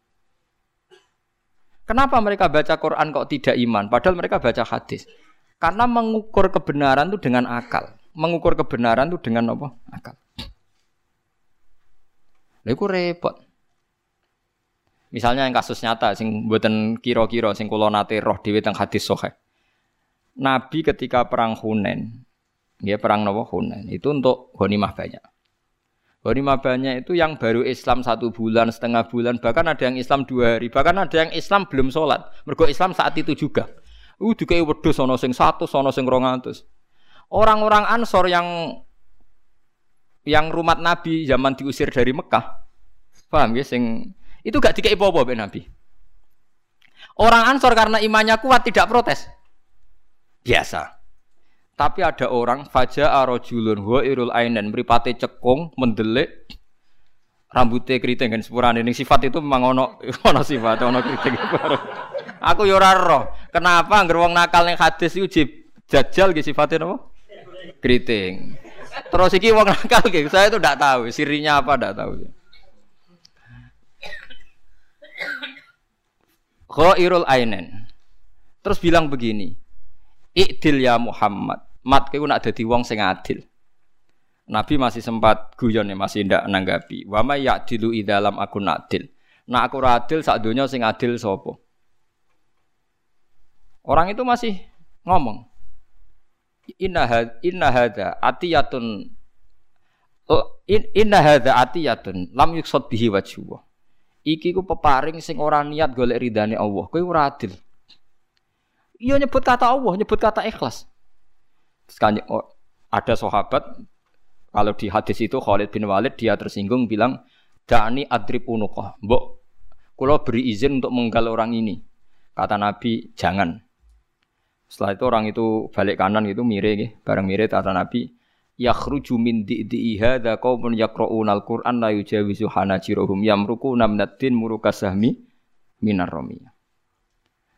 Kenapa mereka baca Quran kok tidak iman? Padahal mereka baca hadis. Karena mengukur kebenaran itu dengan akal. Mengukur kebenaran itu dengan apa? Akal. Lalu repot. Misalnya yang kasus nyata sing buatan kiro-kiro sing nate roh dhewe teng hadis sahih. Nabi ketika perang Hunain, ya perang Nawa Hunain itu untuk ghanimah banyak. Ghanimah banyak itu yang baru Islam satu bulan, setengah bulan, bahkan ada yang Islam dua hari, bahkan ada yang Islam belum sholat. Mergo Islam saat itu juga. Uh, dikai wedhus sono sing satu, sono sing rongatus. Orang-orang Ansor yang yang rumah Nabi zaman diusir dari Mekah, paham ya, sing itu gak dikei apa-apa Nabi. Orang Ansor karena imannya kuat tidak protes. Biasa. Tapi ada orang faja arojulun wa irul ainen mripate cekung mendelik rambutnya keriting kan sepurane ning sifat itu memang ono ono sifat ono keriting. Aku yo roh. Kenapa anggere wong nakal ning hadis iku jajal ge sifatnya napa? Keriting. Terus iki wong nakal ge saya itu tidak tahu sirinya apa tidak tahu. Ghairul ainen. Terus bilang begini, Ikdil ya Muhammad. Mat kowe nak dadi wong sing adil. Nabi masih sempat guyon ya, masih ndak nanggapi. Wa may ya'dilu idalam aku adil. Nak aku adil sak donya sing adil sapa? Orang itu masih ngomong. Inna had, inna hadza atiyatun inna hadza atiyatun lam yuksad bihi wajhu. Iki ku peparing sing ora niat golek ridane Allah. Kowe ora. Iya nyebut kata Allah, nyebut kata ikhlas. Terus oh, ada sahabat kalau di hadis itu Khalid bin Walid dia tersinggung bilang Dani adrib unukoh. Mbok kalau beri izin untuk menggal orang ini. Kata Nabi, jangan. Setelah itu orang itu balik kanan gitu mire gitu. bareng mire kata Nabi, yakhruju min di'di'i hadza qaumun yaqra'una al-Qur'an la yujawizu hanajirahum yamruku namnatin murukasahmi minar ramiyah.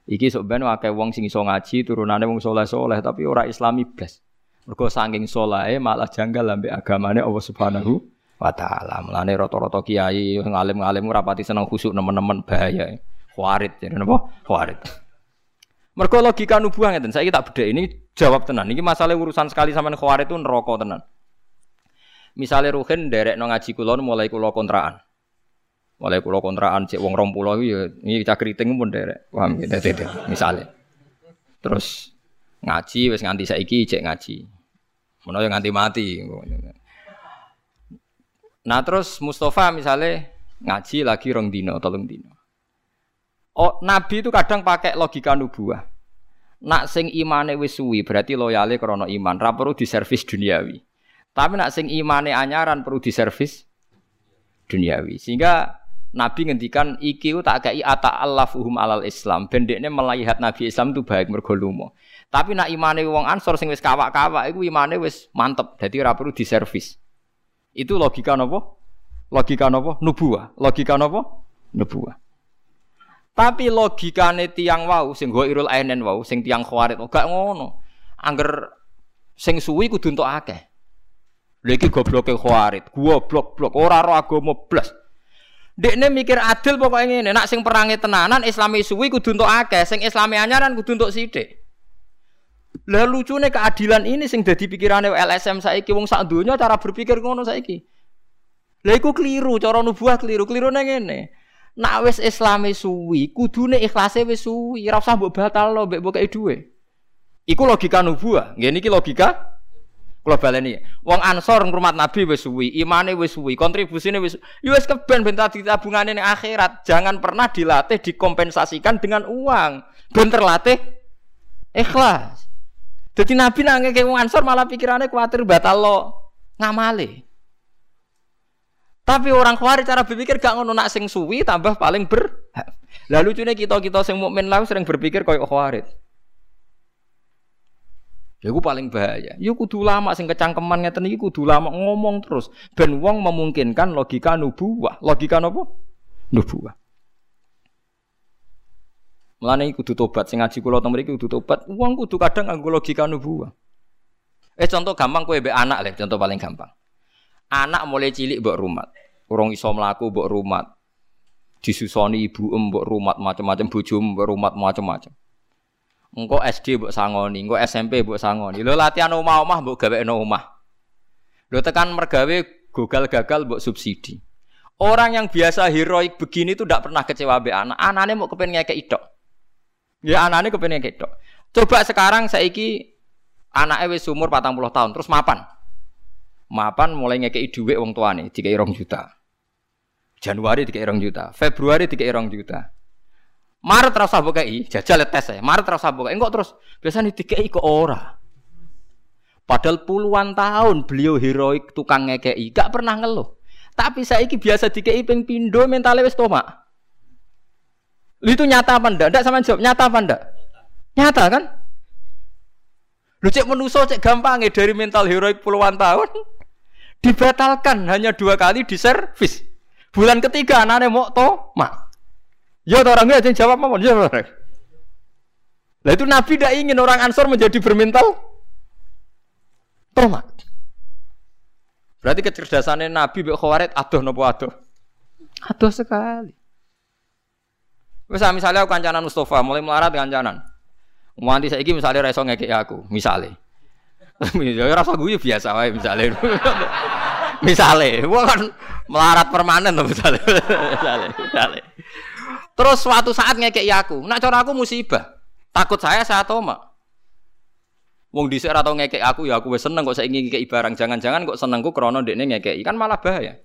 Iki sok ben akeh wong sing iso ngaji turunane wong soleh-soleh tapi ora islami blas. Mergo saking solahe malah janggal ambek agamane Allah Subhanahu wa taala. Mulane rata-rata kiai ngalim-ngalim ora pati seneng khusuk nemen-nemen bahaya. Khawarit jadi napa? Khawarit. Mergo logika nubuah ngeten. Saiki tak bedhe ini jawab tenan. Ini masalah urusan sekali sama khawarit itu neraka tenan. Misalnya Ruhin derek no ngaji kulon mulai kulo kontraan. Mulai kulo kontrakan cek wong rong pulau ya ini cak keriting pun derek. Paham ya? Dede, misalnya. Terus ngaji wes nganti saiki cek ngaji. Yang nganti mati. Nah terus Mustafa misalnya ngaji lagi rong dino, tolong dino. Oh, Nabi itu kadang pakai logika nubuah. Nak sing imane wis suwi berarti loyale krana iman, ra perlu diservis duniawi. Tapi nak sing imane anyaran perlu diservis duniawi. Sehingga Nabi ngendikan iki tak kei ata allafuhum alal Islam. Bendekne melihat Nabi Islam itu baik mergo Tapi nak imane wong Ansor sing wis kawak-kawak iku imane wis mantep. Dadi ora perlu diservis. Itu logika napa? Logika napa? Nubuah. Logika napa? Nubuah. Tapi logikane tiang wau sing go irul ainen wau sing tiang khawarit gak ngono. Angger sing suwi kudu entuk akeh. Lha iki gobloke khawarit, gua blok-blok ora ro agama blas. Dekne mikir adil pokoknya ngene, nak sing perangi tenanan Islami suwi kudu untuk akeh, sing Islami anyaran kudu untuk sithik. Lah lucune keadilan ini sing dadi pikirane LSM saiki wong sak donya cara berpikir ngono saiki. Lah iku keliru, cara nubuah keliru, nang ngene. Nak wis Islami suwi, kudune ikhlase wis suwi, ora usah mbok batal lo mbek mbok dhuwit. Iku logika nubuah. Ngene iki logika Kula baleni, wong Ansor ngrumat Nabi wis suwi, imane wis suwi, kontribusine wis ya wis keben ben tadi tabungane ning akhirat. Jangan pernah dilatih dikompensasikan dengan uang. Ben terlatih ikhlas. Jadi Nabi nangke ke wong Ansor malah pikirannya kuatir batal lo ngamale. Tapi orang khawarij cara berpikir gak ngono nak sing suwi tambah paling ber. Lalu cune kita-kita sing mukmin lah sering berpikir koyo khawarij. Ya paling bahaya. Ya kudu lama sing kecangkeman ngeten iki kudu lama ngomong terus ben wong memungkinkan logika nubuwah. Logika napa? Nubuwah. Mulane kudu tobat sing ngaji kula teng mriki kudu tobat. Wong kudu kadang nganggo logika nubuwah. Eh contoh gampang kowe mbek anak le, contoh paling gampang. Anak mulai cilik mbok rumat. Urung iso mlaku mbok rumat. Disusoni ibu mbok rumat macam-macam bojo mbok rumat macam-macam. Engko SD mbok sangoni, engko SMP mbok sangoni. Lho latihan omah-omah mbok gawekno omah. Lho tekan mergawe gagal-gagal mbok subsidi. Orang yang biasa heroik begini itu tidak pernah kecewa be anak. Anaknya mau kepengen ngekek tok. Ya anaknya kepengen ngekek tok. Coba sekarang saiki anaknya wis umur 40 tahun terus mapan. Mapan mulai ngekek dhuwit wong tuane dikai 2 juta. Januari dikai 2 juta, Februari dikai 2 juta. Maret buka i, jajal tes ya. Maret terasa buka, enggak terus biasanya i ke ora. Padahal puluhan tahun beliau heroik tukang ngekei, gak pernah ngeluh. Tapi saya iki biasa dikei ping pindo mentalnya wis tomak. Itu nyata apa ndak? Ndak sama jawab, nyata apa ndak? Nyata kan? Lu cek menuso cek gampang ya dari mental heroik puluhan tahun dibatalkan hanya dua kali di servis. Bulan ketiga anaknya mau tomak. Ya orangnya aja jawab apa? Ya orang. Lah itu Nabi tidak ingin orang Ansor menjadi bermental tomat. Berarti kecerdasannya Nabi Bek Khawarid aduh nopo aduh. Aduh sekali. Misal misalnya aku kancanan Mustafa mulai melarat kancanan. Nganti saiki misalnya ngekek aku, misalnya. ya rasa gue biasa wae misalnya. misalnya, gua kan melarat permanen tuh misalnya. misalnya, misalnya. Terus suatu saat ngekek aku, nak cara aku musibah. Takut saya saya toma. Wong dhisik ora tau ngekek aku ya aku wis seneng kok saiki ngekek barang. Jangan-jangan kok senengku krana ndekne ngekek. Kan malah bahaya.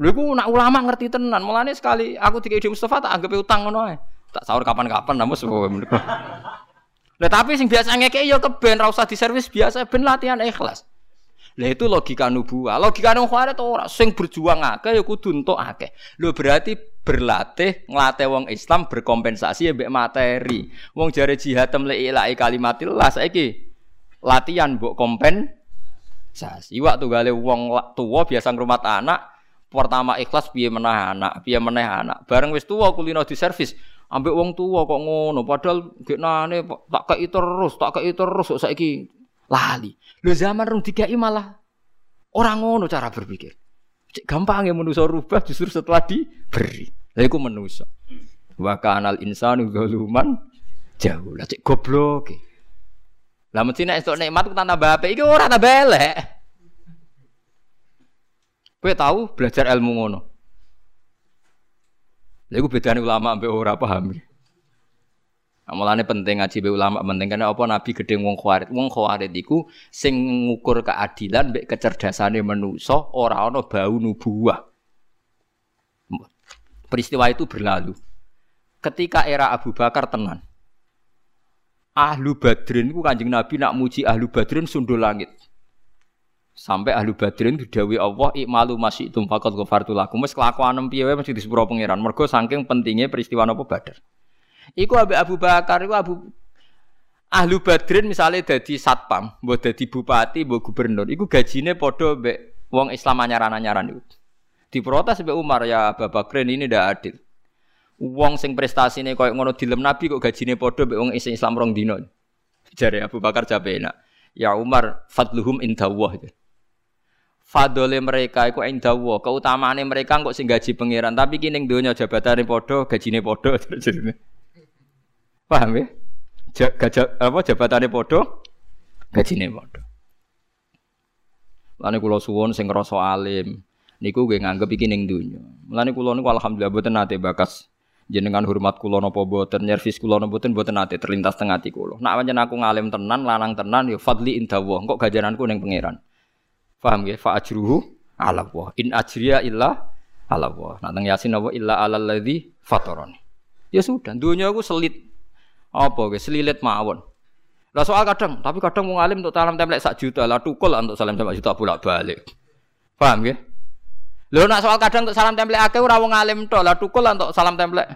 Lha iku nak ulama ngerti tenan. Mulane sekali aku dikei di Mustafa tak anggap utang ngono ae. Tak sahur kapan-kapan sebuah Lah tapi sing biasa ngekek ya keben ra usah diservis biasa ben latihan ikhlas. Lah itu logika nubuah. Logika nang khawarit ora sing berjuang akeh ya kudu entuk akeh. Lho berarti berlatih nglatih wong Islam berkompensasi ya mbek materi. Wong jare jihad temle ilahi kalimatillah saiki latihan mbok kompensasi. Iwak tunggale wong tua biasa ngrumat anak pertama ikhlas piye meneh anak, piye meneh anak. Bareng wis tuwa kulino di servis, ambek wong tua kok ngono padahal geknane tak kei terus, tak kei terus kok saiki lali. Lho zaman rung dikai malah orang ngono cara berpikir. Gampang ya manusia rubah justru setelah diberi. Lah iku manusia. Wa kanal insanu zaluman jauh. Lah cek goblok. Lah mesti nek esuk nikmat ku tambah apik iki ora tambah elek. Kowe tahu belajar ilmu ngono. Lha iku bedane ulama ambek ora paham. Nah, mulane penting ngaji be ulama penting karena apa Nabi gede wong khawarit. Wong khawarit iku sing ngukur keadilan mbek kecerdasane manusa ora ana bau nubuah. Peristiwa itu berlalu. Ketika era Abu Bakar tenan. Ahlu Badrin ku Kanjeng Nabi nak muji Ahlu Badrin sundul langit. Sampai Ahlu Badrin didawi Allah ikmalu masih tum faqad ghafartu lakum. Wis kelakuan piye wae mesti disepuro pangeran. Mergo saking pentingnya peristiwa napa Badar. Iku Abu Abu Bakar iku Abu Ahlu Badrin misalnya dadi satpam, mbok dadi bupati, mbok gubernur, iku gajine padha mbek wong Islam anyaran-anyaran iku. Diprotes mbek Umar ya Abu Bakrin ini ndak adil. Wong sing prestasine koyo ngono dilem Nabi kok gajine padha mbek wong Islam rong dino. Jare Abu Bakar jabe enak. Ya Umar fadluhum indallah. Fadole mereka iku indallah, keutamaane mereka kok sing gaji pangeran, tapi kini ning donya jabatane padha, gajine padha. Paham ya? Gajah apa jabatannya podo, gajine podo. Lani kulo suwon sing ngrasa alim, niku gue nganggep iki ning donya. Mulane kula niku alhamdulillah boten nate bakas jenengan hormat kula napa boten, nyervis kula napa boten boten nate terlintas teng ati kula. Nak pancen aku ngalim tenan, lanang tenan ya fadli indawah. Kok gajananku ning pangeran. Paham ya? Fa ajruhu ala Allah. In ajriya illa ala Allah. Nak teng Yasin apa illa alal ladzi fatarani. Ya sudah, dunia aku selit apa guys selilit mawon. Lah soal kadang, tapi kadang mau ngalim untuk salam template sak juta, lah tukul untuk salam template juta bolak balik. Paham ya? Lho nak soal kadang untuk salam template akeh ora wong ngalim tok, lah tukul untuk salam template.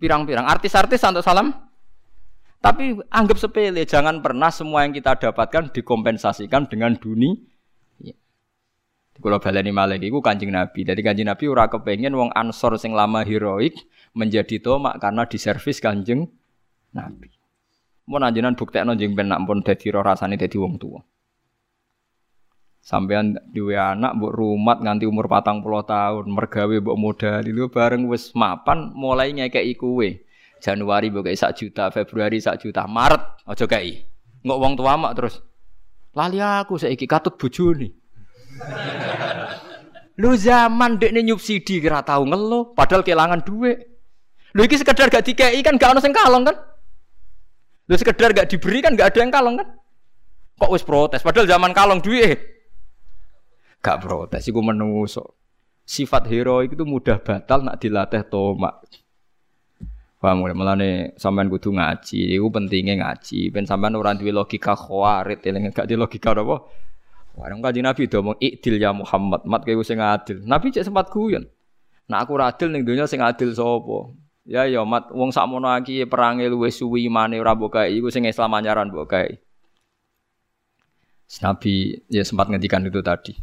Pirang-pirang artis-artis untuk salam tapi anggap sepele, jangan pernah semua yang kita dapatkan dikompensasikan dengan dunia. Ya. Kalau baleni malah iku Kanjeng Nabi. Jadi Kanjeng Nabi ora kepengen wong Ansor sing lama heroik menjadi tomak karena diservis Kanjeng Nabi. Mau nanjenan bukti jeng ben nak pun dadi roh rasane dadi wong tua. Sampean duwe anak mbok rumat nganti umur patang puluh tahun, mergawe mbok modal itu bareng wis mapan mulai ngekeki kuwe. Januari mbok sak juta, Februari sak juta, Maret aja kei. Ngok wong tua mak terus. Lali aku saiki katut bojone. Lu zaman dekne nyubsidi kira tahu ngeluh, padahal kehilangan duit. Lu iki sekedar gak dikei kan gak ono sing kalong kan? Lu sekedar gak diberi kan ada yang kalong kan? Kok wis protes? Padahal zaman kalong duit. Gak protes iku menungso. Sifat heroik itu mudah batal nak dilatih tomak. Paham mulai melane sampean kudu ngaji, iku pentingnya ngaji. Ben sampean ora duwe logika khawarit, eling gak di logika apa? Warung kaji Nabi do ngomong ikdil ya Muhammad, mat kowe sing adil. Nabi cek sempat guyon. Nah aku adil ning donya sing adil sapa? Ya ya mat wong sakmono iki perange luwih suwi imane ora mbok kae iku sing Islam anyaran mbok kae. Nabi ya sempat ngendikan itu tadi.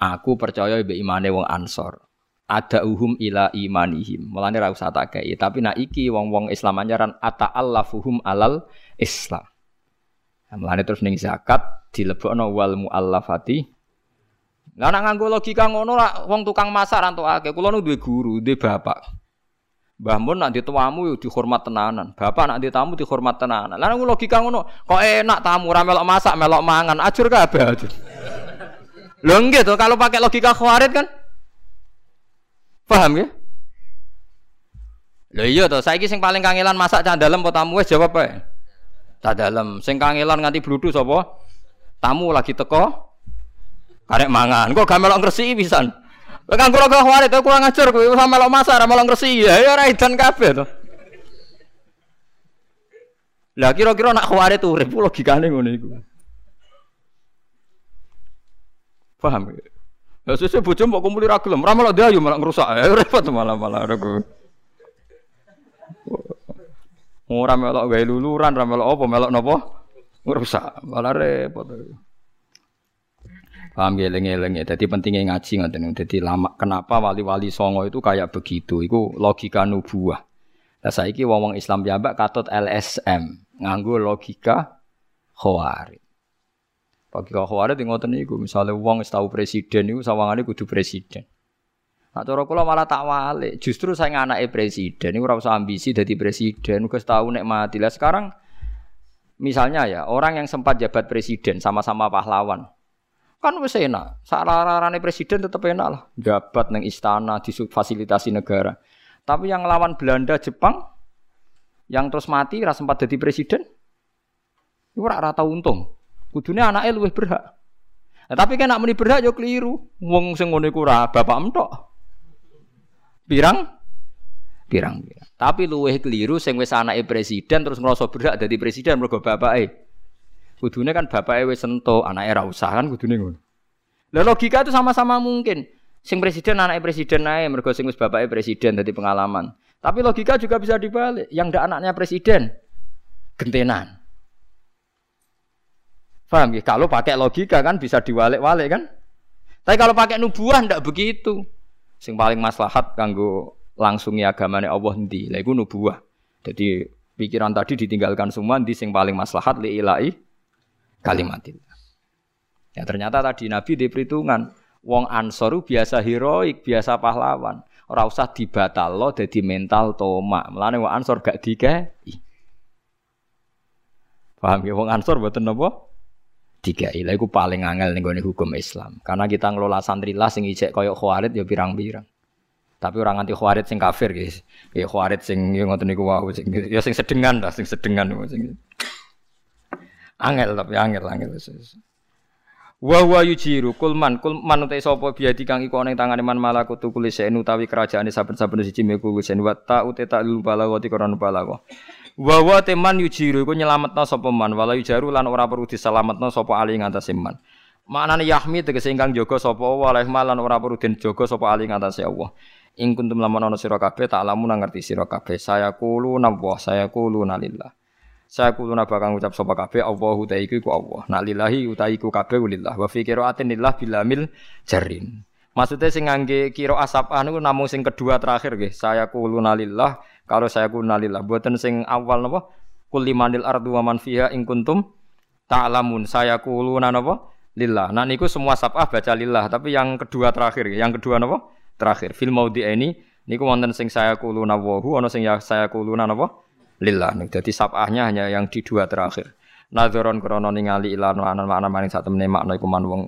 Aku percaya be imane wong Ansor. Ada uhum ila imanihim. Mulane ra usah tak kae, tapi nak iki wong-wong Islam anyaran ata allafuhum alal Islam. Nah, mulane terus ning zakat dilebokno wal muallafati. Lah nak nganggo logika ngono lah wong tukang masak rantuk akeh. Kula nu duwe guru, duwe bapak. Mbah Mun nak dituamu yo dihormat tenanan. Bapak nak ditamu dihormat tenanan. Lah logika ngono, kok enak tamu ora melok masak, melok mangan, ajur kabeh ajur. Lho nggih to kalau pakai logika khawarit kan? Paham ya? Lho iya to, saiki sing paling kangelan masak cah dalem apa tamu wis jawab ae. Cah dalem. Sing kangelan nganti bludu sapa? Tamu lagi teko karek mangan. Kok gak melok ngresiki pisan? Kan kula kok wae to kurang ajar kowe sama melok masak ora melok ngresi ya ya ora edan kabeh to. Lah kira-kira nak khawarit urip logikane ngono iku. Paham ya? Ya sesuk bojo mbok kumpuli ra gelem, ora malah dayu malah ngrusak. Ya repot malah malah aku. Ora melok gawe luluran, ora melok apa, melok napa? Ngrusak. Malah repot. Paham eling-eling ya. Jadi pentingnya ngaji ngoten. Jadi lama kenapa wali-wali songo itu kayak begitu? Iku logika nubuah. Nah saiki wong-wong Islam piyambak katut LSM, nganggo logika khawarij. Logika khawarij ngoten niku, misale wong wis tau presiden niku sawangane kudu presiden. Nah, cara kula malah tak walik. Justru saya anake presiden niku usah ambisi dadi presiden, wis tau nek mati. Lah sekarang misalnya ya, orang yang sempat jabat presiden sama-sama pahlawan. Kan wis enak. Sararane presiden tetep enak lah. Jabat neng istana fasilitasi negara. Tapi yang lawan Belanda, Jepang yang terus mati ora sempat jadi presiden. Iku ora tau untung. Kudune anake luwih berhak. Nah, tapi kan nak muni berhak yo keliru. Wong sing ngene iku bapak entok. Pirang? Pirang, pirang. Tapi luwih keliru sing wis anake presiden terus ngrasa berhak dadi presiden mergo bapake. Kudune kan bapaknya wis sento, anaknya ra usah kan kudune ngono. Lah logika itu sama-sama mungkin. Sing presiden anaknya presiden naik, mergo sing wis bapaknya presiden dadi pengalaman. Tapi logika juga bisa dibalik. Yang ndak anaknya presiden gentenan. Paham ya? Kalau pakai logika kan bisa diwalik-walik kan? Tapi kalau pakai nubuah ndak begitu. Sing paling maslahat kanggo langsung agamane Allah ndi? Lah iku nubuah. Jadi pikiran tadi ditinggalkan semua di sing paling maslahat li ilahi kalimatillah. Ya ternyata tadi Nabi di perhitungan wong Ansoru biasa heroik, biasa pahlawan. Ora usah lo jadi mental toma. Mulane wong Ansor gak dikai. Paham ya wong Ansor mboten napa? Dikai. Lha iku paling angel ning hukum Islam. Karena kita ngelola santri lah sing ijek koyo khawarit ya pirang-pirang. Tapi orang anti khawarit sing kafir guys. Ya khawarit sing ya ngoten niku wae sing ya sing sedengan lah, sing sedengan sing Angel tapi angel angel. Wa wa yujiru kulman kulman utai sapa biadi kang iku ana ing tangane man malakutu kulise utawi kerajaane saben-saben siji meku kusen wa ta uta ta lul balagati korona balago. Wa wa teman yujiru iku nyelametno sapa man wala yujaru lan ora perlu diselametno sapa ali ngatasé man. Maknane yahmi tegese ingkang jaga sapa waleh lan ora perlu den jaga sapa ali ngatasé Allah. Ing kuntum lamun ana sira kabeh tak lamun ngerti sira saya kulo nawah saya kulo nalillah. Saya kuluna bakal ngucap sapa kabeh Allahu ta iku Allah. Nak lillahi uta iku kabeh lillah. Wa fi qiraatin lillah bilamil jarin. Maksudnya sing ngangge kira asap anu namung sing kedua terakhir nggih. Saya kuluna lillah kalau saya kuluna lillah. Mboten sing awal napa? Kul limanil ardu wa man fiha ing kuntum ta'lamun. Saya kuluna napa? Lillah. Nah niku semua sabah baca lillah, tapi yang kedua terakhir, yang kedua napa? Terakhir. Fil maudi ini niku wonten sing saya kuluna wa hu ana sing ya saya kuluna napa? Lillah. Jadi sabahnya hanya yang di dua terakhir. Nadzoron krono ningali ilan anan makna maning sak temene makna iku man wong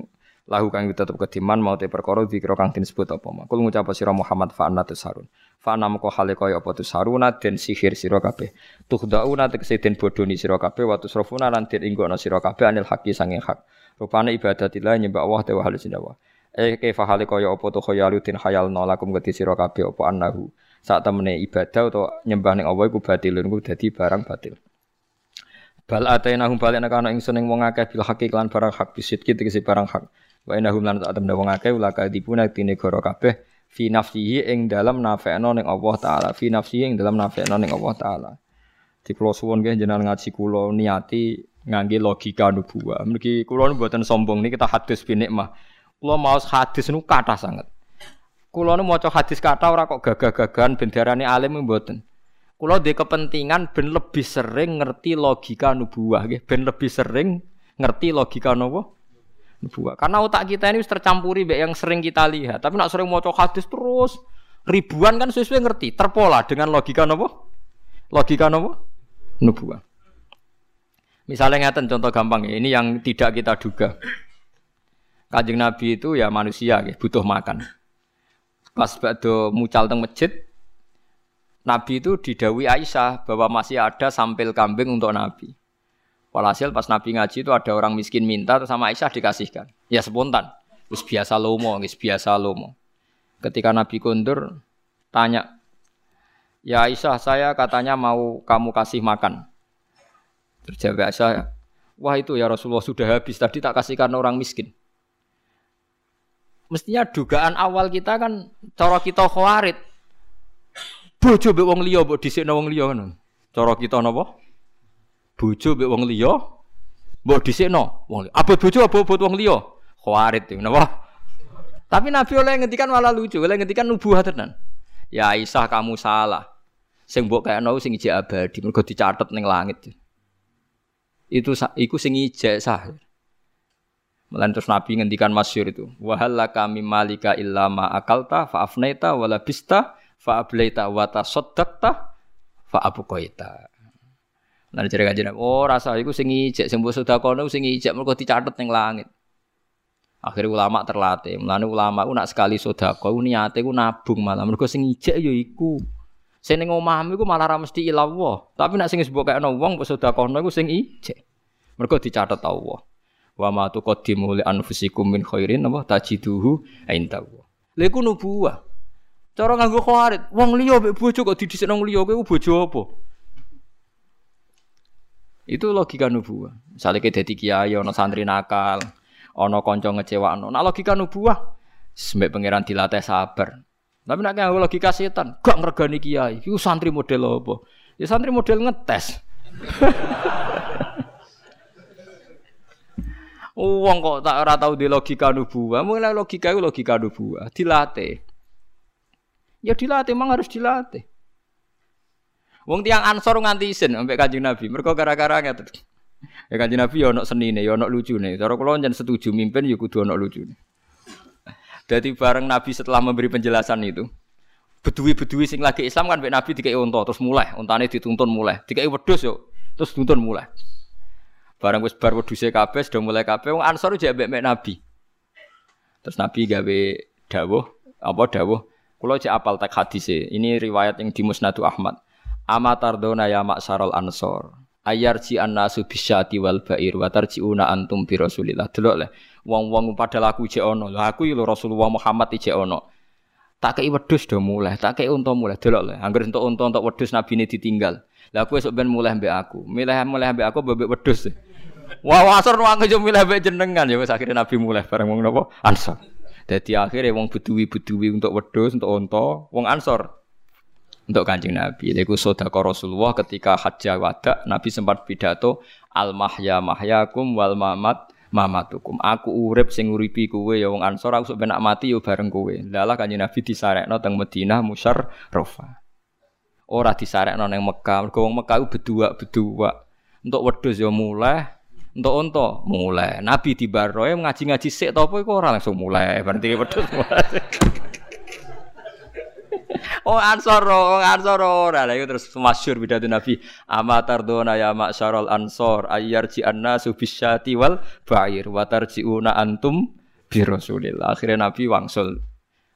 lahu kang tetep kediman mau te perkara dikira kang disebut apa mak. Kul ngucap sira Muhammad fa anna tusarun. Fa anna moko hale kaya apa tusaruna den sihir sira kabeh. Tuhdauna tegese den bodoni sira kabeh wa tusrafuna lan den inggono sira kabeh anil haqi sanging hak. Rupane ibadatillah nyembah Allah te wa halusin Eh kaifa hale kaya apa tu khayalutin khayal nolakum gede sira kabeh apa annahu saat temene ibadah atau nyembah ning Allah iku batilun iku dadi barang batil. Bal atainahum balik nek ana ingsun ing wong akeh bil hakik lan barang hak bisit kita tegese barang hak. Wa inahum lan tak temne wong akeh ulaka dipuna tine goro kabeh fi nafsihi ing dalam nafekno ning Allah taala fi nafsihi ing dalam nafekno ning Allah taala. Di kula suwun nggih jenengan ngaji kula niati ngangge logika nubuwah. Mriki kula mboten sombong niki kita hadis binikmah. Kula mau hadis nu kathah sangat. Kulo nu maca hadis kata ora kok gagah-gagahan ben diarani alim mboten. Kulo di kepentingan ben lebih sering ngerti logika nubuah nggih, ben lebih sering ngerti logika nopo? Nubuah. Karena otak kita ini tercampuri mbek yang sering kita lihat. Tapi nak sering maca hadis terus ribuan kan sesuai ngerti, terpola dengan logika nopo? Logika nopo? Nubuah. Misalnya ngeten contoh gampang ini yang tidak kita duga. Kanjeng Nabi itu ya manusia, butuh makan. Pas bado mucal teng masjid, Nabi itu didawi Aisyah bahwa masih ada sampil kambing untuk Nabi. Walhasil pas Nabi ngaji itu ada orang miskin minta terus sama Aisyah dikasihkan. Ya spontan. Terus biasa lomo, guys, biasa lomo. Ketika Nabi kundur tanya, "Ya Aisyah, saya katanya mau kamu kasih makan." Terjawab Aisyah, wah itu ya Rasulullah sudah habis tadi tak kasihkan orang miskin. Mestinya dugaan awal kita kan cara kita khawarit. Bojo mbek wong liya mbok dhisikno wong liya ngono. Cara kita napa? Bojo mbek wong liya mbok dhisikno wong liya. Abot bojo abot wong liya. Khawarit napa? Tapi Nabi oleh ngendikan malah lucu, oleh ngendikan nubuah tenan. Ya Aisyah kamu salah. Sing mbok kayakno sing ijek abadi, mergo dicatet ning langit itu iku sing ijek sah. Melan terus Nabi ngendikan masyur itu. Wahalla kami malika illa ma akalta fa afnaita wala bista fa ablaita wa tasaddaqta fa abqaita. Lan jare kanjeng oh rasa iku sing ijek sing mbok sedekah sing ijek mergo dicatet ning langit. Akhirnya ulama terlatih. Mulane ulama ku nak sekali sedekah niate ku nabung malah mergo sing ijek ya iku. Sing ning omahmu iku malah ra mesti ilawah. Tapi nek sing mbok kayakno wong mbok sedekahno iku sing ijek. Dicatat Allah. Wa ma tuqaddimu li anfusikum min khairin apa tajiduhu indahu. Lha iku nubuwah. Cara nganggo khawarit, wong liya mek bojo kok didhisik nang liya kowe bojo apa? Itu logika nubuwah. Misalnya kita dadi kiai ana santri nakal, ana kanca ngecewakno. Nah logika nubuwah, sembek pangeran dilatih sabar. Tapi nek nganggo logika setan, gak ngregani kiai. Iku santri model apa? Ya santri model ngetes. Wong kok tak ora tau di logika nubuwah, mulai logika itu logika nubuwah, dilatih. Ya dilatih, memang harus dilatih. Wong tiang ansor nganti isin sampai kanjeng Nabi. Mereka gara-gara ngeten. Ya kanjeng Nabi ya ono senine, ya ono lucune. Cara kula njen setuju mimpin ya kudu ono lucune. Jadi bareng Nabi setelah memberi penjelasan itu, bedui-bedui sing lagi Islam kan Nabi dikai unta terus mulai, untane dituntun mulai, dikai wedhus yo, terus tuntun mulai. Barang wis bar wedhuse kabeh sudah mulai kabeh wong Ansor jek mbek Nabi. Terus Nabi gawe dawuh, apa dawuh? Kula cek apal tek hadise. Ini riwayat yang di Musnadu Ahmad. Amatardona ya maksarul ansor. Ayarji annasu bisyati wal bair wa tarjiuna antum bi Rasulillah. Delok le. Wong-wong padahal aku jek ono. Lha aku lho Rasulullah Muhammad jek ono. Tak kei wedhus do mulai, tak kei unta mulai. Delok le. Angger entuk unta entuk wedhus nabi ini ditinggal. Lah aku esuk ben mulai mbek aku. Milih mulai mbek aku bebek wedhus. Wah, asor wong yo milih mbek jenengan ya wis akhirnya nabi mulai bareng wong napa? Ansor. Dadi akhirnya wong beduwi-beduwi untuk wedhus, untuk unta, wong Ansor untuk kanjeng Nabi. Iku sodako Rasulullah ketika hajjah wada Nabi sempat pidato al mahya mahyakum wal mamat mamatukum. Aku urip sing uripi kowe ya wong Ansor aku sok mati yo bareng kowe. Lalah kanjeng Nabi disarekno teng Madinah musyarrafah. Ora disarekno ning Mekah. Mergo wong Mekah bedua-bedua. Untuk wedhus ya mulai, untuk unta mulai. Nabi di baroe ngaji-ngaji sik to apa iku ora langsung mulai. Berarti wedhus. Oh ansor, oh ansor ora. Lah iku terus masyhur pidato Nabi. Amatar dona ya masyarul ansor ayyarji annasu bisyati wal ba'ir wa tarjiuna antum bi Rasulillah. Akhirnya Nabi wangsul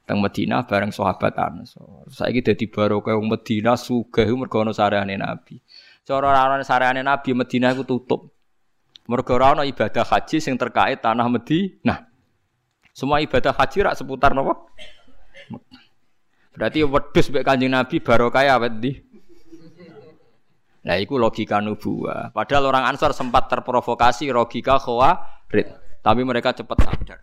teng Madinah bareng sahabat Ansor. Saiki dadi barokah wong Madinah sugih mergo ana sareane Nabi. Cara ora sareane Nabi Madinah iku tutup. Mergo ora ibadah haji sing terkait tanah Madinah. Semua ibadah haji rak seputar napa? Berarti wedhus mbek Kanjeng Nabi barokah awet di. Nah, itu logika nubuah. Padahal orang Ansar sempat terprovokasi logika khawarid. Tapi mereka cepat sadar.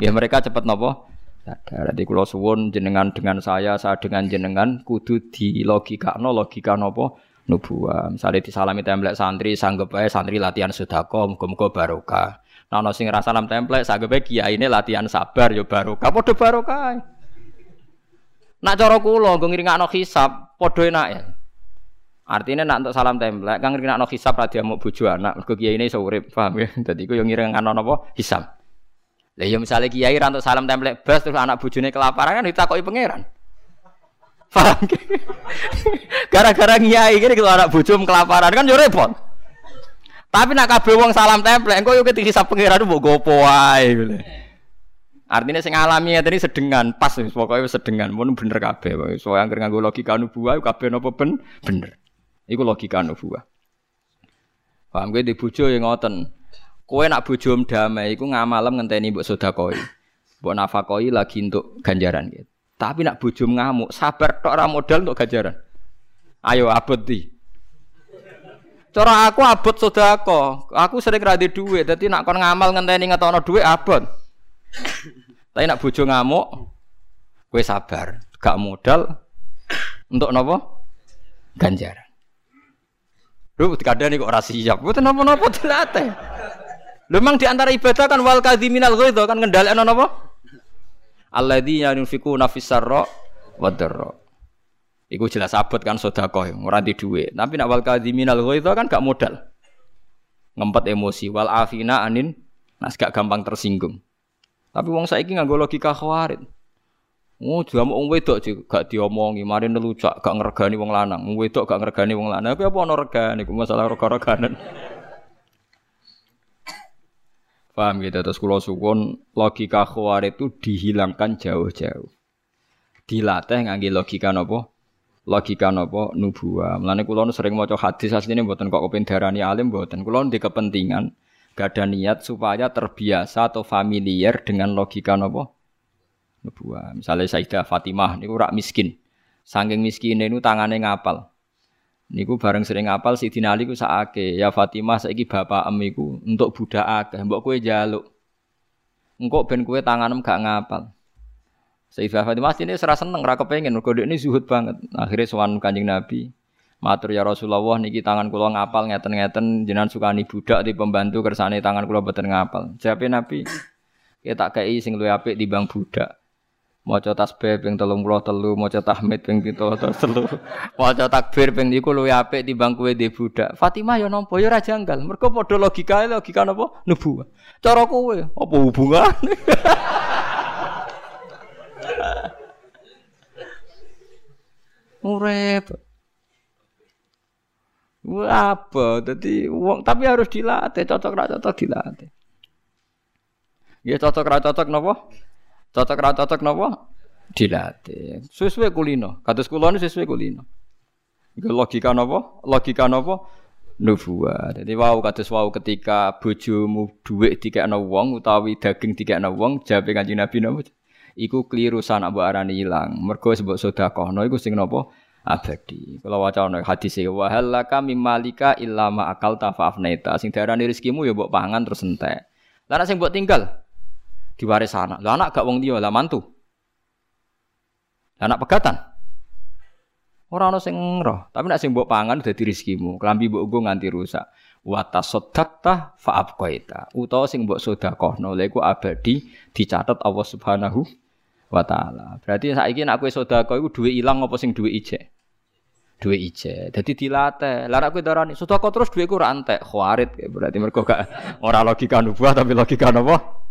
Ya mereka cepat nopo? Sadar. Jadi kalau suwun jenengan dengan saya, saya dengan jenengan kudu di logika no logika nopo nubuah. Misalnya disalami template santri, sanggup aja santri latihan sudako, muga-muga barokah. Nah, no sing rasa salam template, sanggup aja kiai ini latihan sabar, yo barokah. Podo barokah. Nak cara kula nggo ngringakno hisab padha ya. Artinya nak untuk salam templek kang ngringakno hisab ra diamuk bojo anak mergo kiai ini urip, paham ya? Dadi iku yo ngringakno napa hisab. Lah ya misalnya kiai ra salam templek bas terus anak bojone kelaparan kan ditakoki pangeran. Paham Gara-gara kiai gini kalau anak bojo kelaparan kan yo repot. Tapi nak kabeh wong salam templek engko yo ketisab pangeran mbok gopo wae gitu. Artinya sing alami ya tadi sedengan, pas pokoknya sedengan, pun bener kabeh. So yang nganggo logika nubuah kabeh napa ben bener. Iku logika nubuah. Paham gue di bojo yang ngoten. Kowe nak bojo damai iku ngamalem ngenteni mbok sedakoi. Mbok nafakoi lagi untuk ganjaran gitu. Tapi nak bojo ngamuk, sabar tok ora modal untuk ganjaran. Ayo abot di. Cara aku abot sodako. Aku sering radi duit. Jadi nak kon ngamal ngenteni ngetono duit abot. Tapi nak bojo ngamuk, kue sabar. Gak modal untuk nopo ganjaran. Lu kadang nih kok rasi siap. Buat nopo nopo dilatih. Lu memang di antara ibadah kan wal kadhiminal ghaidha kan kendhalekno napa? Alladzina yunfikuna fis sarra wa dharra. Iku jelas abot kan sedekah ora di dhuwit. Tapi nak wal kadhiminal ghaidha kan gak modal. Ngempet emosi wal afina anin nas gak gampang tersinggung. Tapi wong saiki nganggo logika khawarit. Oh, jamu wong wedok gak diomongi, mari nelucak gak ngergani wong lanang. Wong wedok gak ngergani wong lanang. Tapi apa ana regane iku masalah rega-reganan. Paham gitu terus kula suwun logika khawarit itu dihilangkan jauh-jauh. Dilatih ngangge logika napa? Logika napa nubuah. Mulane kula sering maca hadis asline mboten kok kepen darani alim mboten. Kula ndek kepentingan gak ada niat supaya terbiasa atau familiar dengan logika napa? Nubuah. Misalnya Sayyidah Fatimah niku rak miskin. Saking miskin niku tangane ngapal. Niku bareng sering ngapal si Ali ku saake, ya Fatimah saiki bapak em iku untuk budak akeh, mbok kowe jaluk. Engkok ben kowe tanganem gak ngapal. Sayyidah Fatimah ini serasa seneng ra kepengin mergo ini zuhud banget. Akhirnya sowan Kanjeng Nabi. Matur ya Rasulullah niki tangan kula ngapal ngeten-ngeten jenengan sukani budak di pembantu kersane tangan kula boten ngapal. Jawabe Nabi, "Kita kei sing luwih apik timbang budak." Maca tasbih ping 33 maca tahmid ping 33 maca takbir ping iku luwih apik timbang kowe di budak. Fatimah ya nampa? Ya ora janggal. Mergo padha logikae logika napa? Nubuwah cara kowe? Apa hubungane? Wah, apa? Jadi wong tapi harus dilatih, cocok ra cocok dilatih. Ya cocok ra cocok napa? Cocok ra cocok napa? Dilatih. Sesuai kulino. Kados kula nu sesuai kulino. Iku logika napa? Logika napa? Nubuah. Jadi wow kados wow ketika bojomu dhuwit dikekno wong utawi daging dikekno wong jabe Kanjeng Nabi napa? Iku keliru sana mbok arani ilang. Mergo sebab sedekahno iku sing napa? abadi. Kalau waca ana hadis e wa halaka mimmalika illa ma akal tafafnaita. Sing diarani rezekimu ya mbok pangan terus entek. Lah sing mbok tinggal diwaris anak. Lah anak gak wong dia, lah mantu. Lah anak pegatan. Ora ana sing roh, tapi nek sing mbok pangan dadi rezekimu. Klambi mbok nggo nganti rusak. Wa tasaddaqta fa abqaita. Utawa sing mbok sedekahno lha iku abadi dicatat Allah Subhanahu wa taala. Berarti saiki nek kowe sedekah iku duwe ilang apa sing duwe ijek? Duwe ijek. Dadi dilatih. Lah nek kowe darani sedekah terus duwe ora entek, khawarit berarti mergo gak ora logika nubuah tapi logika napa?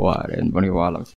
Wah, dan pun walau.